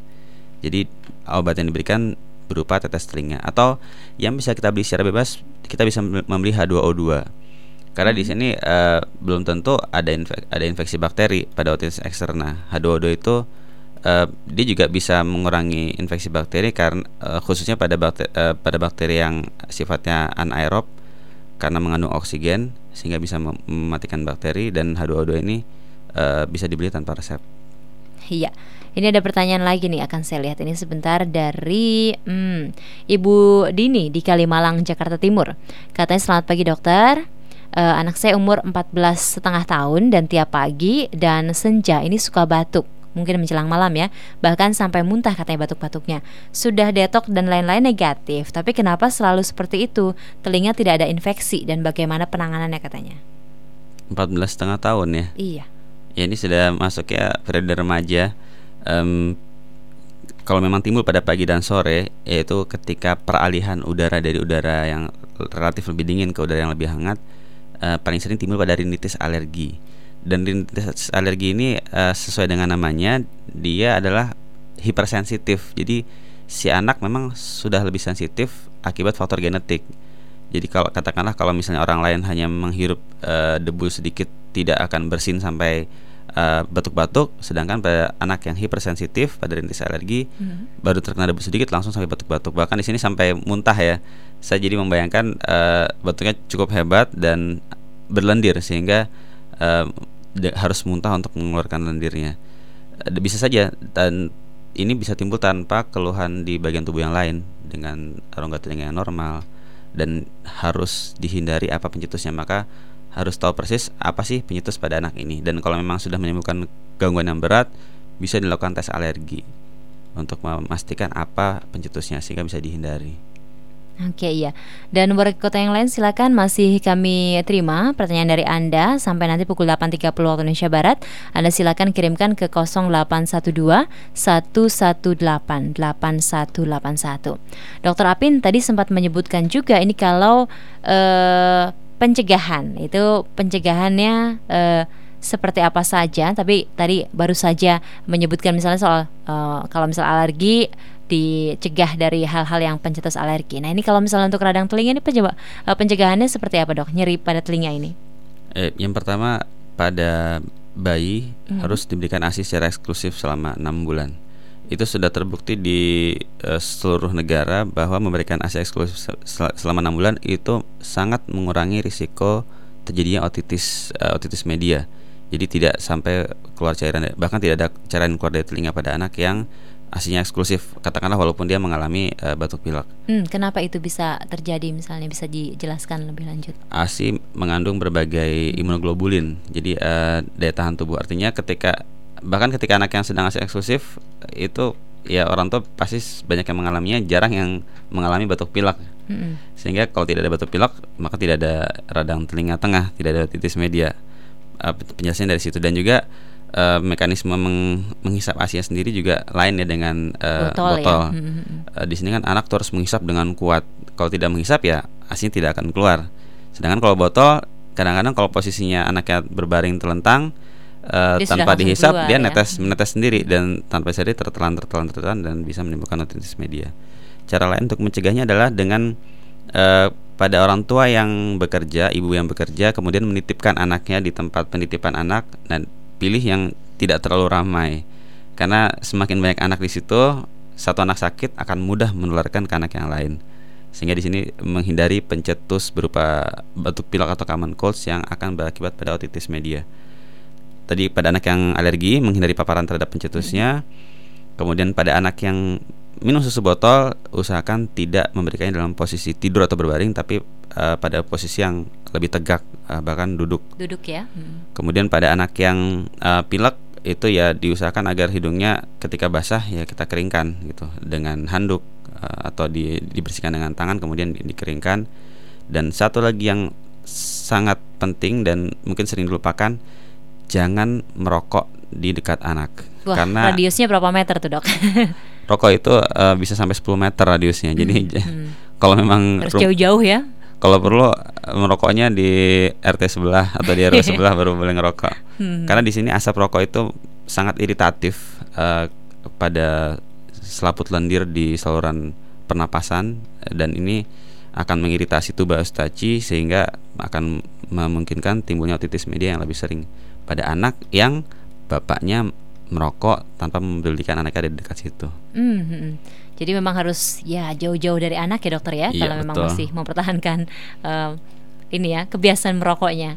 Jadi obat yang diberikan berupa tetes telinga. Atau yang bisa kita beli secara bebas kita bisa membeli H2O2 karena di sini eh, belum tentu ada infek- ada infeksi bakteri pada otitis eksterna. H2O2 itu eh, dia juga bisa mengurangi infeksi bakteri karena eh, khususnya pada bakteri, pada bakteri yang sifatnya anaerob karena mengandung oksigen sehingga bisa mem- mematikan bakteri dan H2O2 ini eh, bisa dibeli tanpa resep. Iya. Ini ada pertanyaan lagi nih akan saya lihat ini sebentar dari hmm, Ibu Dini di Kalimalang Jakarta Timur. Katanya selamat pagi dokter. Eh, anak saya umur 14 setengah tahun dan tiap pagi dan senja ini suka batuk. Mungkin menjelang malam ya, bahkan sampai muntah katanya batuk-batuknya. Sudah detok dan lain-lain negatif, tapi kenapa selalu seperti itu? Telinga tidak ada infeksi dan bagaimana penanganannya katanya? 14 setengah tahun ya. Iya. Ya ini sudah masuk ya periode remaja. Em, kalau memang timbul pada pagi dan sore, yaitu ketika peralihan udara dari udara yang relatif lebih dingin ke udara yang lebih hangat, eh, paling sering timbul pada rinitis alergi. Dan rinitis alergi ini eh, sesuai dengan namanya, dia adalah hipersensitif. Jadi si anak memang sudah lebih sensitif akibat faktor genetik. Jadi kalau katakanlah kalau misalnya orang lain hanya menghirup eh, debu sedikit tidak akan bersin sampai eh, batuk-batuk, sedangkan pada anak yang hipersensitif pada rintitis alergi Hmm. baru terkena debu sedikit langsung sampai batuk-batuk. Bahkan di sini sampai muntah ya. Saya jadi membayangkan eh, batuknya cukup hebat dan berlendir sehingga eh, de- harus muntah untuk mengeluarkan lendirnya. Bisa saja dan ini bisa timbul tanpa keluhan di bagian tubuh yang lain dengan rongga telinga yang normal dan harus dihindari apa pencetusnya maka harus tahu persis apa sih pencetus pada anak ini dan kalau memang sudah menimbulkan gangguan yang berat bisa dilakukan tes alergi untuk memastikan apa pencetusnya sehingga bisa dihindari. Oke iya. Dan warga kota yang lain silakan masih kami terima pertanyaan dari Anda Sampai nanti pukul 8.30 waktu Indonesia Barat. Anda silakan kirimkan ke 0812 118 8181 Dokter Apin tadi sempat menyebutkan juga ini kalau eh, pencegahan. Itu pencegahannya eh, seperti apa saja Tapi tadi baru saja menyebutkan misalnya soal eh, Kalau misal alergi dicegah dari hal-hal yang pencetus alergi. Nah ini kalau misalnya untuk radang telinga ini pencoba eh, pencegahannya seperti apa dok? Nyeri pada telinga ini? Eh, yang pertama pada bayi Mhm. harus diberikan ASI secara eksklusif selama enam bulan. Itu sudah terbukti di eh, seluruh negara bahwa memberikan ASI eksklusif sel- sel- selama enam bulan itu sangat mengurangi risiko terjadinya otitis eh, otitis media. Jadi tidak sampai keluar cairan bahkan tidak ada cairan keluar dari telinga pada anak yang asinya eksklusif. Katakanlah walaupun dia mengalami eh, batuk pilek. Hmm, kenapa itu bisa terjadi misalnya bisa dijelaskan lebih lanjut? ASI mengandung berbagai imunoglobulin. Jadi eh, daya tahan tubuh artinya ketika bahkan ketika anak yang sedang asik eksklusif itu ya orang tua pasti banyak yang mengalaminya jarang yang mengalami batuk pilek Mm-mm. sehingga kalau tidak ada batuk pilek maka tidak ada radang telinga tengah tidak ada otitis media Eh, penjelasannya dari situ dan juga eh, mekanisme meng- menghisap asinya sendiri juga lain ya dengan eh, Botol ya. botol, Mhm. Eh, di sini kan anak tuh harus menghisap dengan kuat kalau tidak menghisap ya asinya tidak akan keluar sedangkan kalau botol kadang-kadang kalau posisinya anaknya berbaring telentang Dia sudah tanpa dihisap keluar dia ya. netes menetes sendiri dan tanpa sadar tertelan tertelan tertelan dan bisa menimbulkan otitis media cara lain untuk mencegahnya adalah dengan eh, pada orang tua yang bekerja, ibu yang bekerja, kemudian menitipkan anaknya di tempat penitipan anak dan pilih yang tidak terlalu ramai, karena semakin banyak anak di situ, satu anak sakit akan mudah menularkan ke anak yang lain, sehingga di sini menghindari pencetus berupa batuk pilek atau common colds yang akan berakibat pada otitis media. Tadi pada anak yang alergi menghindari paparan terhadap pencetusnya, kemudian pada anak yang minum susu botol usahakan tidak memberikannya dalam posisi tidur atau berbaring tapi eh, pada posisi yang lebih tegak eh, bahkan duduk Duduk ya. Mm. kemudian pada anak yang eh, pilek itu ya diusahakan agar hidungnya ketika basah ya kita keringkan gitu dengan handuk eh, atau di- dibersihkan dengan tangan kemudian di- dikeringkan dan satu lagi yang sangat penting dan mungkin sering dilupakan jangan merokok di dekat anak Wah, karena radiusnya berapa meter tuh, Dok? rokok itu eh, bisa sampai 10 meter radiusnya. Jadi hmm. kalau memang Harus jauh-jauh ya. Kalau perlu merokoknya di RT sebelah atau di RW sebelah baru boleh ngerokok. Hmm. Karena di sini asap rokok itu sangat iritatif eh, pada selaput lendir di saluran pernapasan dan ini akan mengiritasi tuba eustachi sehingga akan memungkinkan timbulnya otitis media yang lebih sering pada anak yang bapaknya merokok tanpa membelikan anaknya di dekat situ. Hmm, hmm, hmm. Jadi memang harus ya jauh-jauh dari anak ya dokter ya Iya, kalau memang betul. masih mempertahankan em, ini ya kebiasaan merokoknya.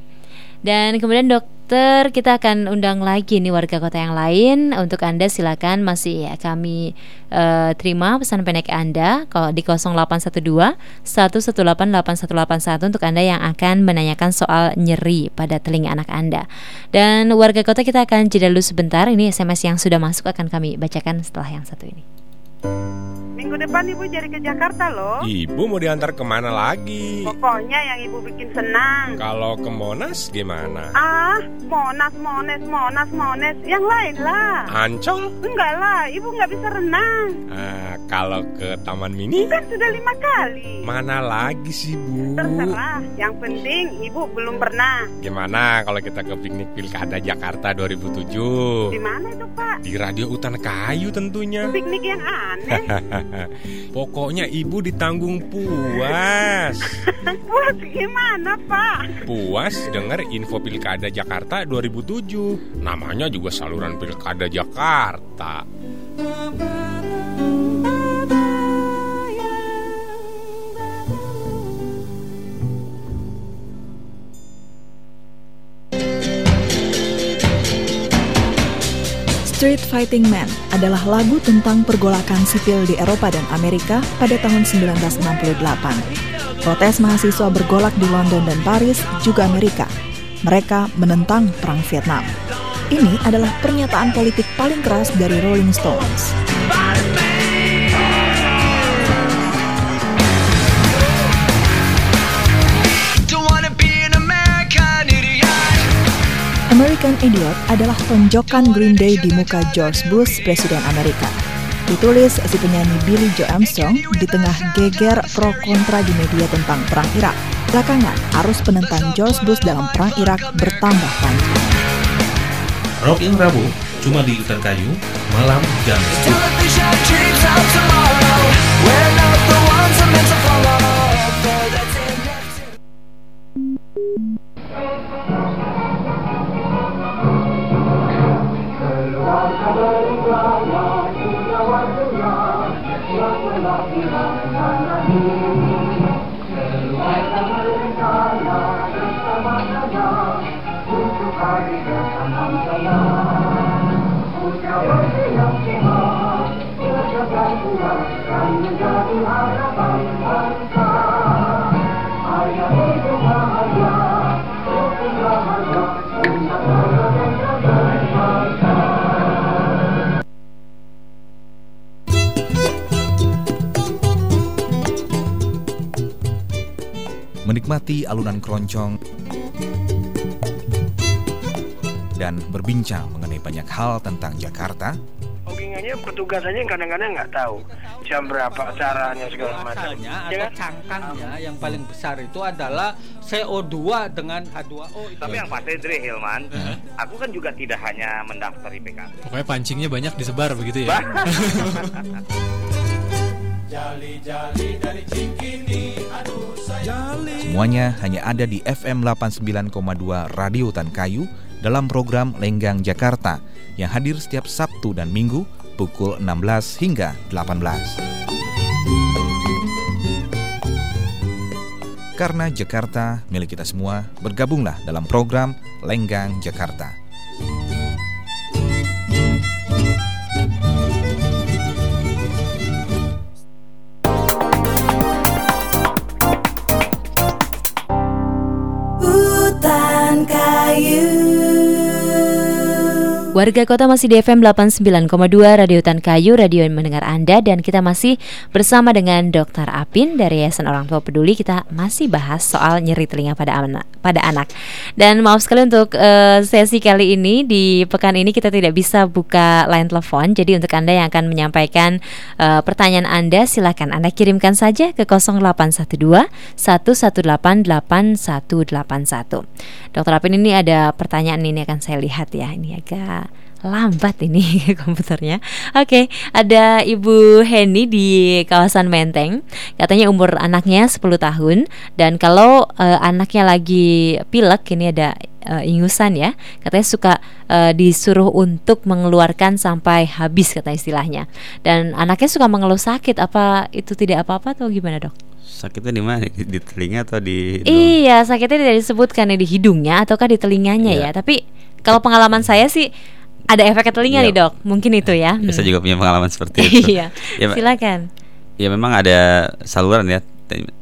Dan kemudian dokter kita akan undang lagi nih warga kota yang lain untuk anda silakan masih ya, kami eh, terima pesan pendek anda kalau di 0812 1188181 untuk anda yang akan menanyakan soal nyeri pada telinga anak anda. Dan warga kota kita akan jeda dulu sebentar. Ini SMS yang sudah masuk akan kami bacakan setelah yang satu ini. Música Minggu depan ibu jadi ke Jakarta loh. Ibu mau diantar ke mana lagi? Pokoknya yang ibu bikin senang. Kalau ke Monas gimana? Ah, Monas, Mones, Monas, Mones. Yang lain lah. Ancol? Enggak lah, ibu nggak bisa renang. Ah, kalau ke Taman Mini? Kan sudah lima kali. Mana lagi sih, Bu? Terserah. Yang penting ibu belum pernah. Gimana kalau kita ke piknik Pilkada Jakarta 2007? Di mana itu Pak? Di Radio Utan Kayu tentunya. Piknik yang aneh. Pokoknya ibu ditanggung puas. Puas gimana Pak? Puas denger info Pilkada Jakarta 2007. Namanya juga saluran Pilkada Jakarta. Street Fighting Man adalah lagu tentang pergolakan sipil di Eropa dan Amerika pada tahun 1968. Protes mahasiswa bergolak di London dan Paris, juga Amerika. Mereka menentang Perang Vietnam. Ini adalah pernyataan politik paling keras dari Rolling Stones. American Idiot adalah tonjokan Green Day di muka George Bush, Presiden Amerika. Ditulis si penyanyi Billy Joe Armstrong di tengah geger pro kontra di media tentang Perang Irak. Belakangan, arus penentang George Bush dalam Perang Irak bertambah panjang. Rock in Rabu, cuma di Hutan Kayu, malam jam 10. Menikmati alunan keroncong, dan berbincang mengenai banyak hal tentang Jakarta, Bookingannya petugas aja yang kadang-kadang nggak tahu jam berapa caranya segala macam. Makanya Ya atau kan? cangkangnya yang paling besar itu adalah CO2 dengan H2O itu. Tapi yang pasti Dri Hilman, aku kan juga tidak hanya mendaftar IPKB. Pokoknya pancingnya banyak disebar begitu ya. semuanya hanya ada di FM 89,2 Radio Tan Kayu dalam program Lenggang Jakarta yang hadir setiap Sabtu dan Minggu pukul 16 hingga 18. Karena Jakarta milik kita semua, bergabunglah dalam program Lenggang Jakarta. Hutan kayu Warga kota masih di FM 89,2 Radio Tan Kayu, radio yang mendengar Anda dan kita masih bersama dengan Dr. Apin dari Yayasan Orang Tua Peduli. Kita masih bahas soal nyeri telinga pada anak. Pada anak. Dan maaf sekali untuk eh, sesi kali ini di pekan ini kita tidak bisa buka line telepon. Jadi untuk Anda yang akan menyampaikan eh, pertanyaan Anda silakan Anda kirimkan saja ke 0812 118 8181. Dr. Apin ini ada pertanyaan ini akan saya lihat ya. Ini agak lambat ini komputernya. Oke, ada Ibu Heni di kawasan Menteng. Katanya umur anaknya 10 tahun dan kalau eh, anaknya lagi pilek ini ada eh, ingusan ya. Katanya suka eh, disuruh untuk mengeluarkan sampai habis kata istilahnya. Dan anaknya suka mengeluh sakit. Apa itu tidak apa-apa atau gimana, Dok? Sakitnya di mana? Di, di telinga atau di hidung? Iya, sakitnya tidak disebutkan ya di hidungnya ataukah di telinganya ya. Tapi kalau pengalaman saya sih ada efek ke telinga Iya. nih dok, mungkin itu ya. Saya Hmm. juga punya pengalaman seperti itu. Iya, Ya, silakan. Ya memang ada saluran ya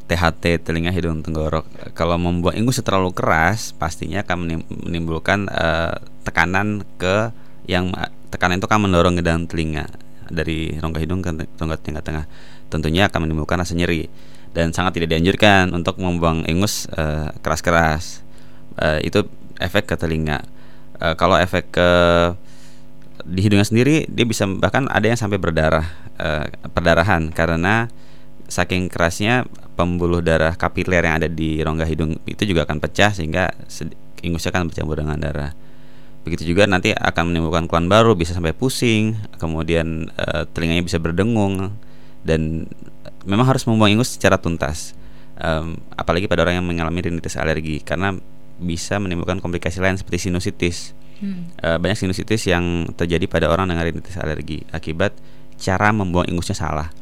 THT telinga hidung tenggorok. Kalau membuang ingus terlalu keras, pastinya akan menim- menimbulkan eh, tekanan ke yang tekanan itu akan mendorong ke dalam telinga dari rongga hidung ke rongga telinga tengah. Tentunya akan menimbulkan rasa nyeri dan sangat tidak dianjurkan untuk membuang ingus eh, keras-keras. Eh, itu efek ke telinga. Eh, kalau efek ke di hidungnya sendiri dia bisa bahkan ada yang sampai berdarah eh, perdarahan karena saking kerasnya pembuluh darah kapiler yang ada di rongga hidung itu juga akan pecah sehingga ingusnya akan bercampur dengan darah. Begitu juga nanti akan menimbulkan keluhan baru bisa sampai pusing, kemudian eh, telinganya bisa berdengung dan memang harus membuang ingus secara tuntas. Em, apalagi pada orang yang mengalami rinitis alergi karena bisa menimbulkan komplikasi lain seperti sinusitis. Hmm. Eh, banyak sinusitis yang terjadi pada orang dengan rinitis alergi akibat cara membuang ingusnya salah.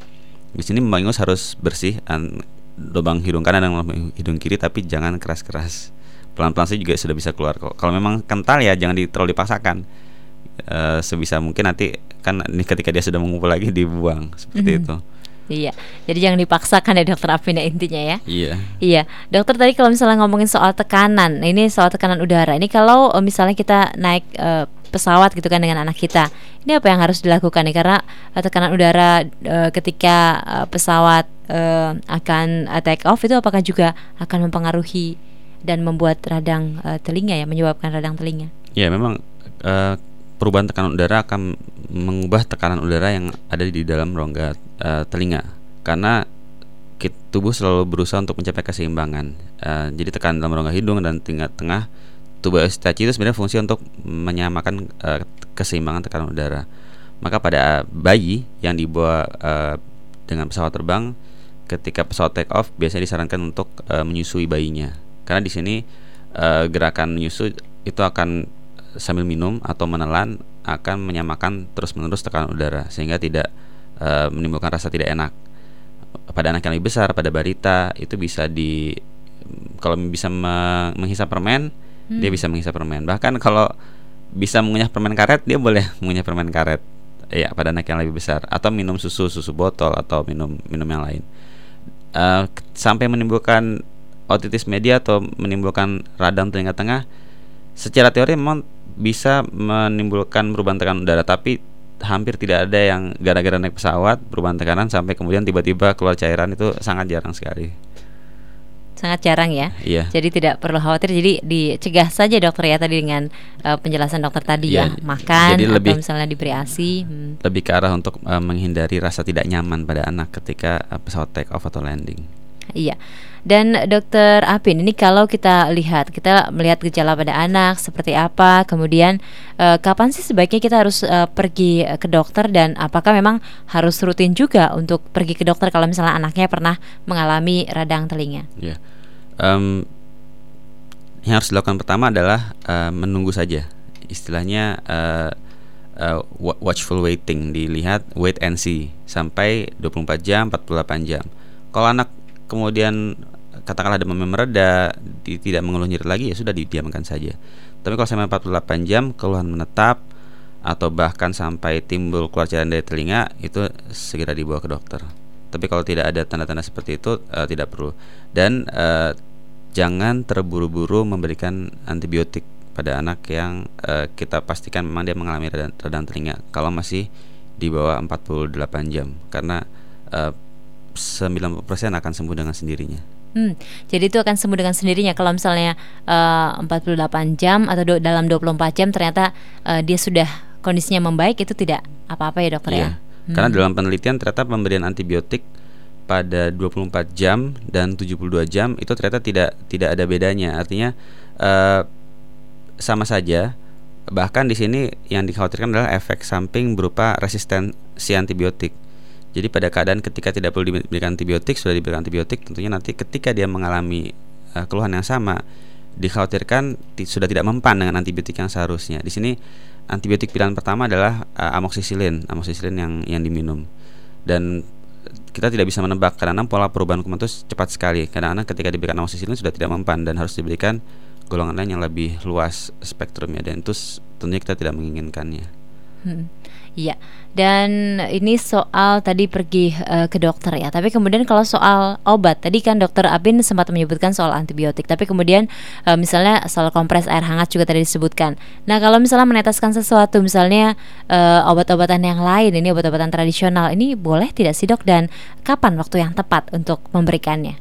Di sini membuang ingus harus bersih, an- lubang hidung kanan dan lubang hidung kiri, tapi jangan keras-keras. Pelan-pelan saja juga sudah bisa keluar kok. Kalau memang kental ya jangan di- terlalu dipaksakan. Eh, sebisa mungkin nanti kan ini ketika dia sudah mengumpul lagi dibuang seperti Mhm. itu. Iya, jadi jangan dipaksakan ya dokter Apin ya intinya ya. Iya. Iya, dokter tadi kalau misalnya ngomongin soal tekanan, nah ini soal tekanan udara. Ini kalau eh, misalnya kita naik eh, pesawat gitu kan dengan anak kita, ini apa yang harus dilakukan nih? Karena eh, tekanan udara eh, ketika eh, pesawat eh, akan take off itu apakah juga akan mempengaruhi dan membuat radang eh, telinga ya, menyebabkan radang telinga? Ya memang eh, perubahan tekanan udara akan mengubah tekanan udara yang ada di dalam rongga eh, telinga karena tubuh selalu berusaha untuk mencapai keseimbangan. Eh, jadi tekanan dalam rongga hidung dan telinga tengah tubuh eustachi itu sebenarnya fungsi untuk menyamakan eh, keseimbangan tekanan udara. Maka pada bayi yang dibawa eh, dengan pesawat terbang ketika pesawat take off biasanya disarankan untuk eh, menyusui bayinya. Karena di sini eh, gerakan menyusui itu akan sambil minum atau menelan akan menyamakan terus-menerus tekanan udara sehingga tidak eh, menimbulkan rasa tidak enak. Pada anak yang lebih besar, pada balita itu bisa di kalau bisa me- menghisap permen, Hmm. dia bisa menghisap permen. Bahkan kalau bisa mengunyah permen karet, dia boleh mengunyah permen karet. Ya, pada anak yang lebih besar atau minum susu susu botol atau minum minum yang lain. K- sampai menimbulkan otitis media atau menimbulkan radang telinga tengah secara teori memang bisa menimbulkan perubahan tekanan udara tapi hampir tidak ada yang gara-gara naik pesawat perubahan tekanan sampai kemudian tiba-tiba keluar cairan itu sangat jarang sekali. sangat jarang ya. Iya. Jadi tidak perlu khawatir. Jadi dicegah saja dokter ya tadi dengan eh, penjelasan dokter tadi Iya. ya, makan Jadi atau lebih- misalnya diberi ASI. Hmm. Lebih ke arah untuk eh, menghindari rasa tidak nyaman pada anak ketika eh, pesawat take off atau landing. Iya. Dan dokter Apin, ini kalau kita lihat, kita melihat gejala pada anak seperti apa, kemudian eh, kapan sih sebaiknya kita harus eh, pergi ke dokter dan apakah memang harus rutin juga untuk pergi ke dokter kalau misalnya anaknya pernah mengalami radang telinga? Ya. Em, yang harus dilakukan pertama adalah eh, menunggu saja. Istilahnya eh, wa- watchful waiting, dilihat wait and see sampai 24 jam, 48 jam. Kalau anak kemudian katakanlah demam mereda, tidak mengeluh nyeri lagi ya sudah didiamkan saja. Tapi kalau sampai 48 jam keluhan menetap atau bahkan sampai timbul keluar cairan dari telinga itu segera dibawa ke dokter. Tapi kalau tidak ada tanda-tanda seperti itu eh, tidak perlu. Dan eh, jangan terburu-buru memberikan antibiotik pada anak yang eh, kita pastikan memang dia mengalami radang, radang telinga kalau masih di bawah 48 jam karena eh, 90% akan sembuh dengan sendirinya. Hmm, jadi itu akan sembuh dengan sendirinya kalau misalnya eh, 48 jam atau do- dalam 24 jam ternyata eh, dia sudah kondisinya membaik itu tidak apa-apa ya dokter ya. Iya. Karena dalam penelitian ternyata pemberian antibiotik pada 24 jam dan 72 jam itu ternyata tidak tidak ada bedanya. Artinya eh, sama saja. Bahkan di sini yang dikhawatirkan adalah efek samping berupa resistensi antibiotik. Jadi pada keadaan ketika tidak perlu diberikan antibiotik sudah diberikan antibiotik, tentunya nanti ketika dia mengalami eh, keluhan yang sama dikhawatirkan ti- sudah tidak mempan dengan antibiotik yang seharusnya. Di sini antibiotik pilihan pertama adalah uh, amoxicillin, amoxicillin yang yang diminum. Dan kita tidak bisa menebak karena pola perubahan kuman itu cepat sekali. Kadang-kadang ketika diberikan amoxicillin sudah tidak mempan dan harus diberikan golongan lain yang lebih luas spektrumnya dan itu tentunya kita tidak menginginkannya. Hmm, Iya. Dan ini soal tadi pergi eh, ke dokter ya. Tapi kemudian kalau soal obat, tadi kan dokter Abin sempat menyebutkan soal antibiotik. Tapi kemudian eh, misalnya soal kompres air hangat juga tadi disebutkan. Nah kalau misalnya meneteskan sesuatu, misalnya eh, obat-obatan yang lain, ini obat-obatan tradisional, ini boleh tidak sih dok? Dan kapan waktu yang tepat untuk memberikannya?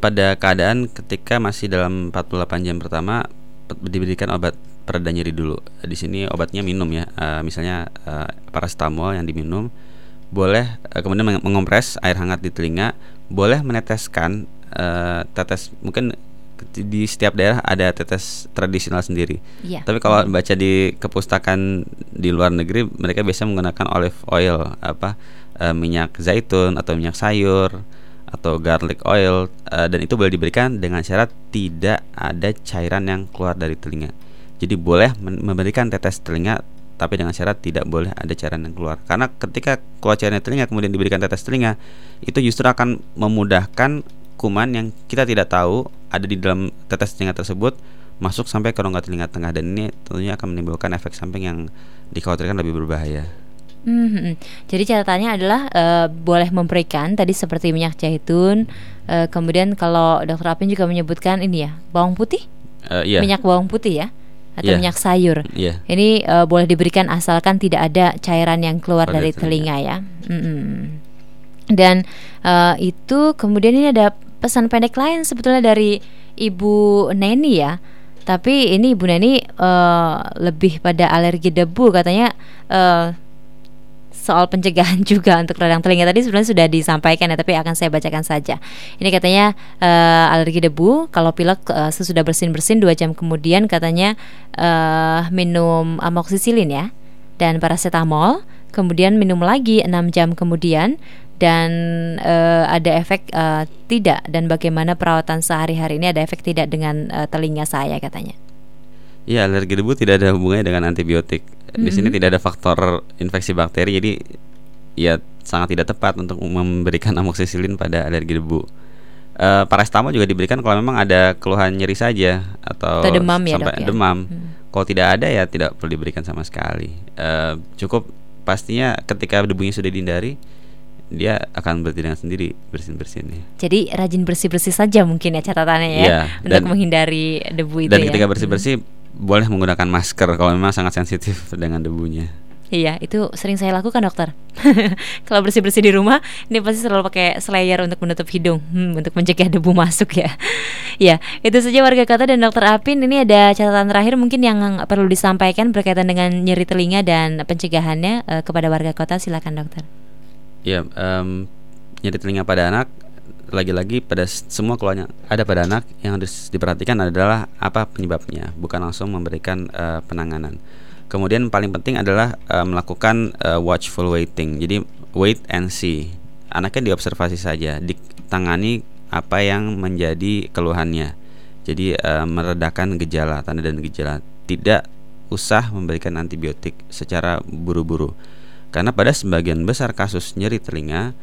Pada keadaan ketika masih dalam 48 jam pertama pe- diberikan obat pereda nyeri dulu. Di sini obatnya minum ya. Eh, misalnya eh, paracetamol yang diminum boleh eh, kemudian meng- mengompres air hangat di telinga, boleh meneteskan eh, tetes mungkin di setiap daerah ada tetes tradisional sendiri. Iya. Tapi kalau baca di kepustakaan di luar negeri mereka biasa menggunakan olive oil apa eh, minyak zaitun atau minyak sayur atau garlic oil eh, dan itu boleh diberikan dengan syarat tidak ada cairan yang keluar dari telinga. Jadi boleh memberikan tetes telinga tapi dengan syarat tidak boleh ada cairan yang keluar. Karena ketika keluar cairan telinga kemudian diberikan tetes telinga itu justru akan memudahkan kuman yang kita tidak tahu ada di dalam tetes telinga tersebut masuk sampai ke rongga telinga tengah dan ini tentunya akan menimbulkan efek samping yang dikhawatirkan lebih berbahaya. Hmm. Jadi catatannya adalah eh, boleh memberikan tadi seperti minyak zaitun. eh, kemudian kalau dokter Apin juga menyebutkan ini ya bawang putih, Eh, iya. minyak bawang putih ya, atau Iya. minyak sayur. Iya. Ini eh, boleh diberikan asalkan tidak ada cairan yang keluar Keluar dari telinga. telinga ya. Mm-mm. Dan eh, itu kemudian ini ada pesan pendek lain sebetulnya dari Ibu Neni ya. Tapi ini Ibu Neni eh, lebih pada alergi debu katanya. eh, soal pencegahan juga untuk radang telinga. Tadi sebenarnya sudah disampaikan ya tapi akan saya bacakan saja. Ini katanya eh, alergi debu kalau pilek eh, sesudah bersin bersin dua jam kemudian katanya eh, minum amoxicillin ya dan paracetamol kemudian minum lagi 6 jam kemudian dan eh, ada efek eh, tidak dan bagaimana perawatan sehari-hari ini ada efek tidak dengan eh, telinga saya katanya Iya, alergi debu tidak ada hubungannya dengan antibiotik. Di sini Mhm. tidak ada faktor infeksi bakteri, jadi ya sangat tidak tepat untuk memberikan amoxicillin pada alergi debu. Eh, paracetamol juga diberikan kalau memang ada keluhan nyeri saja atau, Atau demam ya, sampai Dok, ya? demam. Hmm. Kalau tidak ada ya tidak perlu diberikan sama sekali. Eh, cukup pastinya ketika debunya sudah dihindari, dia akan berhenti dengan sendiri bersin-bersinnya. jadi rajin bersih-bersih saja mungkin ya catatannya ya Iya, untuk dan- menghindari debu itu Dan ya ketika bersih-bersih boleh menggunakan masker kalau memang sangat sensitif dengan debunya. Iya, itu sering saya lakukan dokter. Kalau bersih-bersih di rumah, ini pasti selalu pakai slayer untuk menutup hidung, hmm, untuk mencegah debu masuk ya. ya, itu saja warga kota dan dokter Apin. Ini ada catatan terakhir mungkin yang perlu disampaikan berkaitan dengan nyeri telinga dan pencegahannya eh, kepada warga kota. Silakan dokter. Ya, em, nyeri telinga pada anak lagi-lagi pada semua keluarnya ada pada anak yang harus diperhatikan adalah apa penyebabnya, bukan langsung memberikan eh, penanganan. Kemudian paling penting adalah eh, melakukan eh, watchful waiting. Jadi wait and see. Anaknya diobservasi saja, ditangani apa yang menjadi keluhannya. Jadi eh, meredakan gejala, tanda dan gejala. Tidak usah memberikan antibiotik secara buru-buru. Karena pada sebagian besar kasus nyeri telinga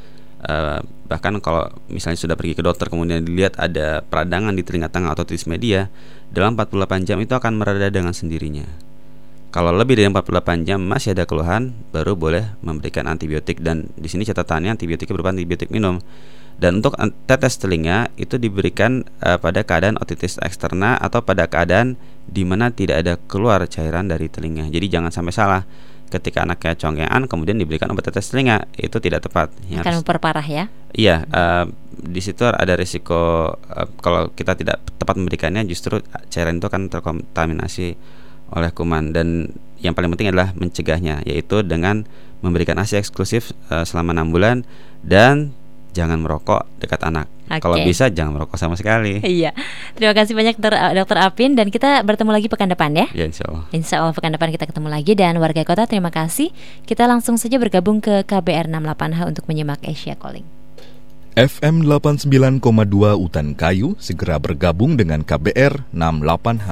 eh, bahkan kalau misalnya sudah pergi ke dokter kemudian dilihat ada peradangan di telinga tengah atau otitis media dalam 48 jam itu akan mereda dengan sendirinya. Kalau lebih dari 48 jam masih ada keluhan, baru boleh memberikan antibiotik dan di sini catatannya antibiotiknya berupa antibiotik minum. Dan untuk tetes telinga itu diberikan eh, pada keadaan otitis eksterna atau pada keadaan di mana tidak ada keluar cairan dari telinga. Jadi jangan sampai salah. Ketika anaknya congkean kemudian diberikan obat tetes telinga, itu tidak tepat. Yang Akan harus- memperparah ya. Iya, eh, di situ ada risiko eh, kalau kita tidak tepat memberikannya justru cairan itu akan terkontaminasi oleh kuman dan yang paling penting adalah mencegahnya yaitu dengan memberikan ASI eksklusif eh, selama enam bulan dan jangan merokok dekat anak. Oke. Kalau bisa jangan merokok sama sekali. Iya. Terima kasih banyak dokter, dokter Apin dan kita bertemu lagi pekan depan ya. Ya insya Allah. Insya Allah pekan depan kita ketemu lagi dan warga kota terima kasih. Kita langsung saja bergabung ke KBR 68H untuk menyimak Asia Calling. FM 89,2 Utan Kayu segera bergabung dengan KBR 68H.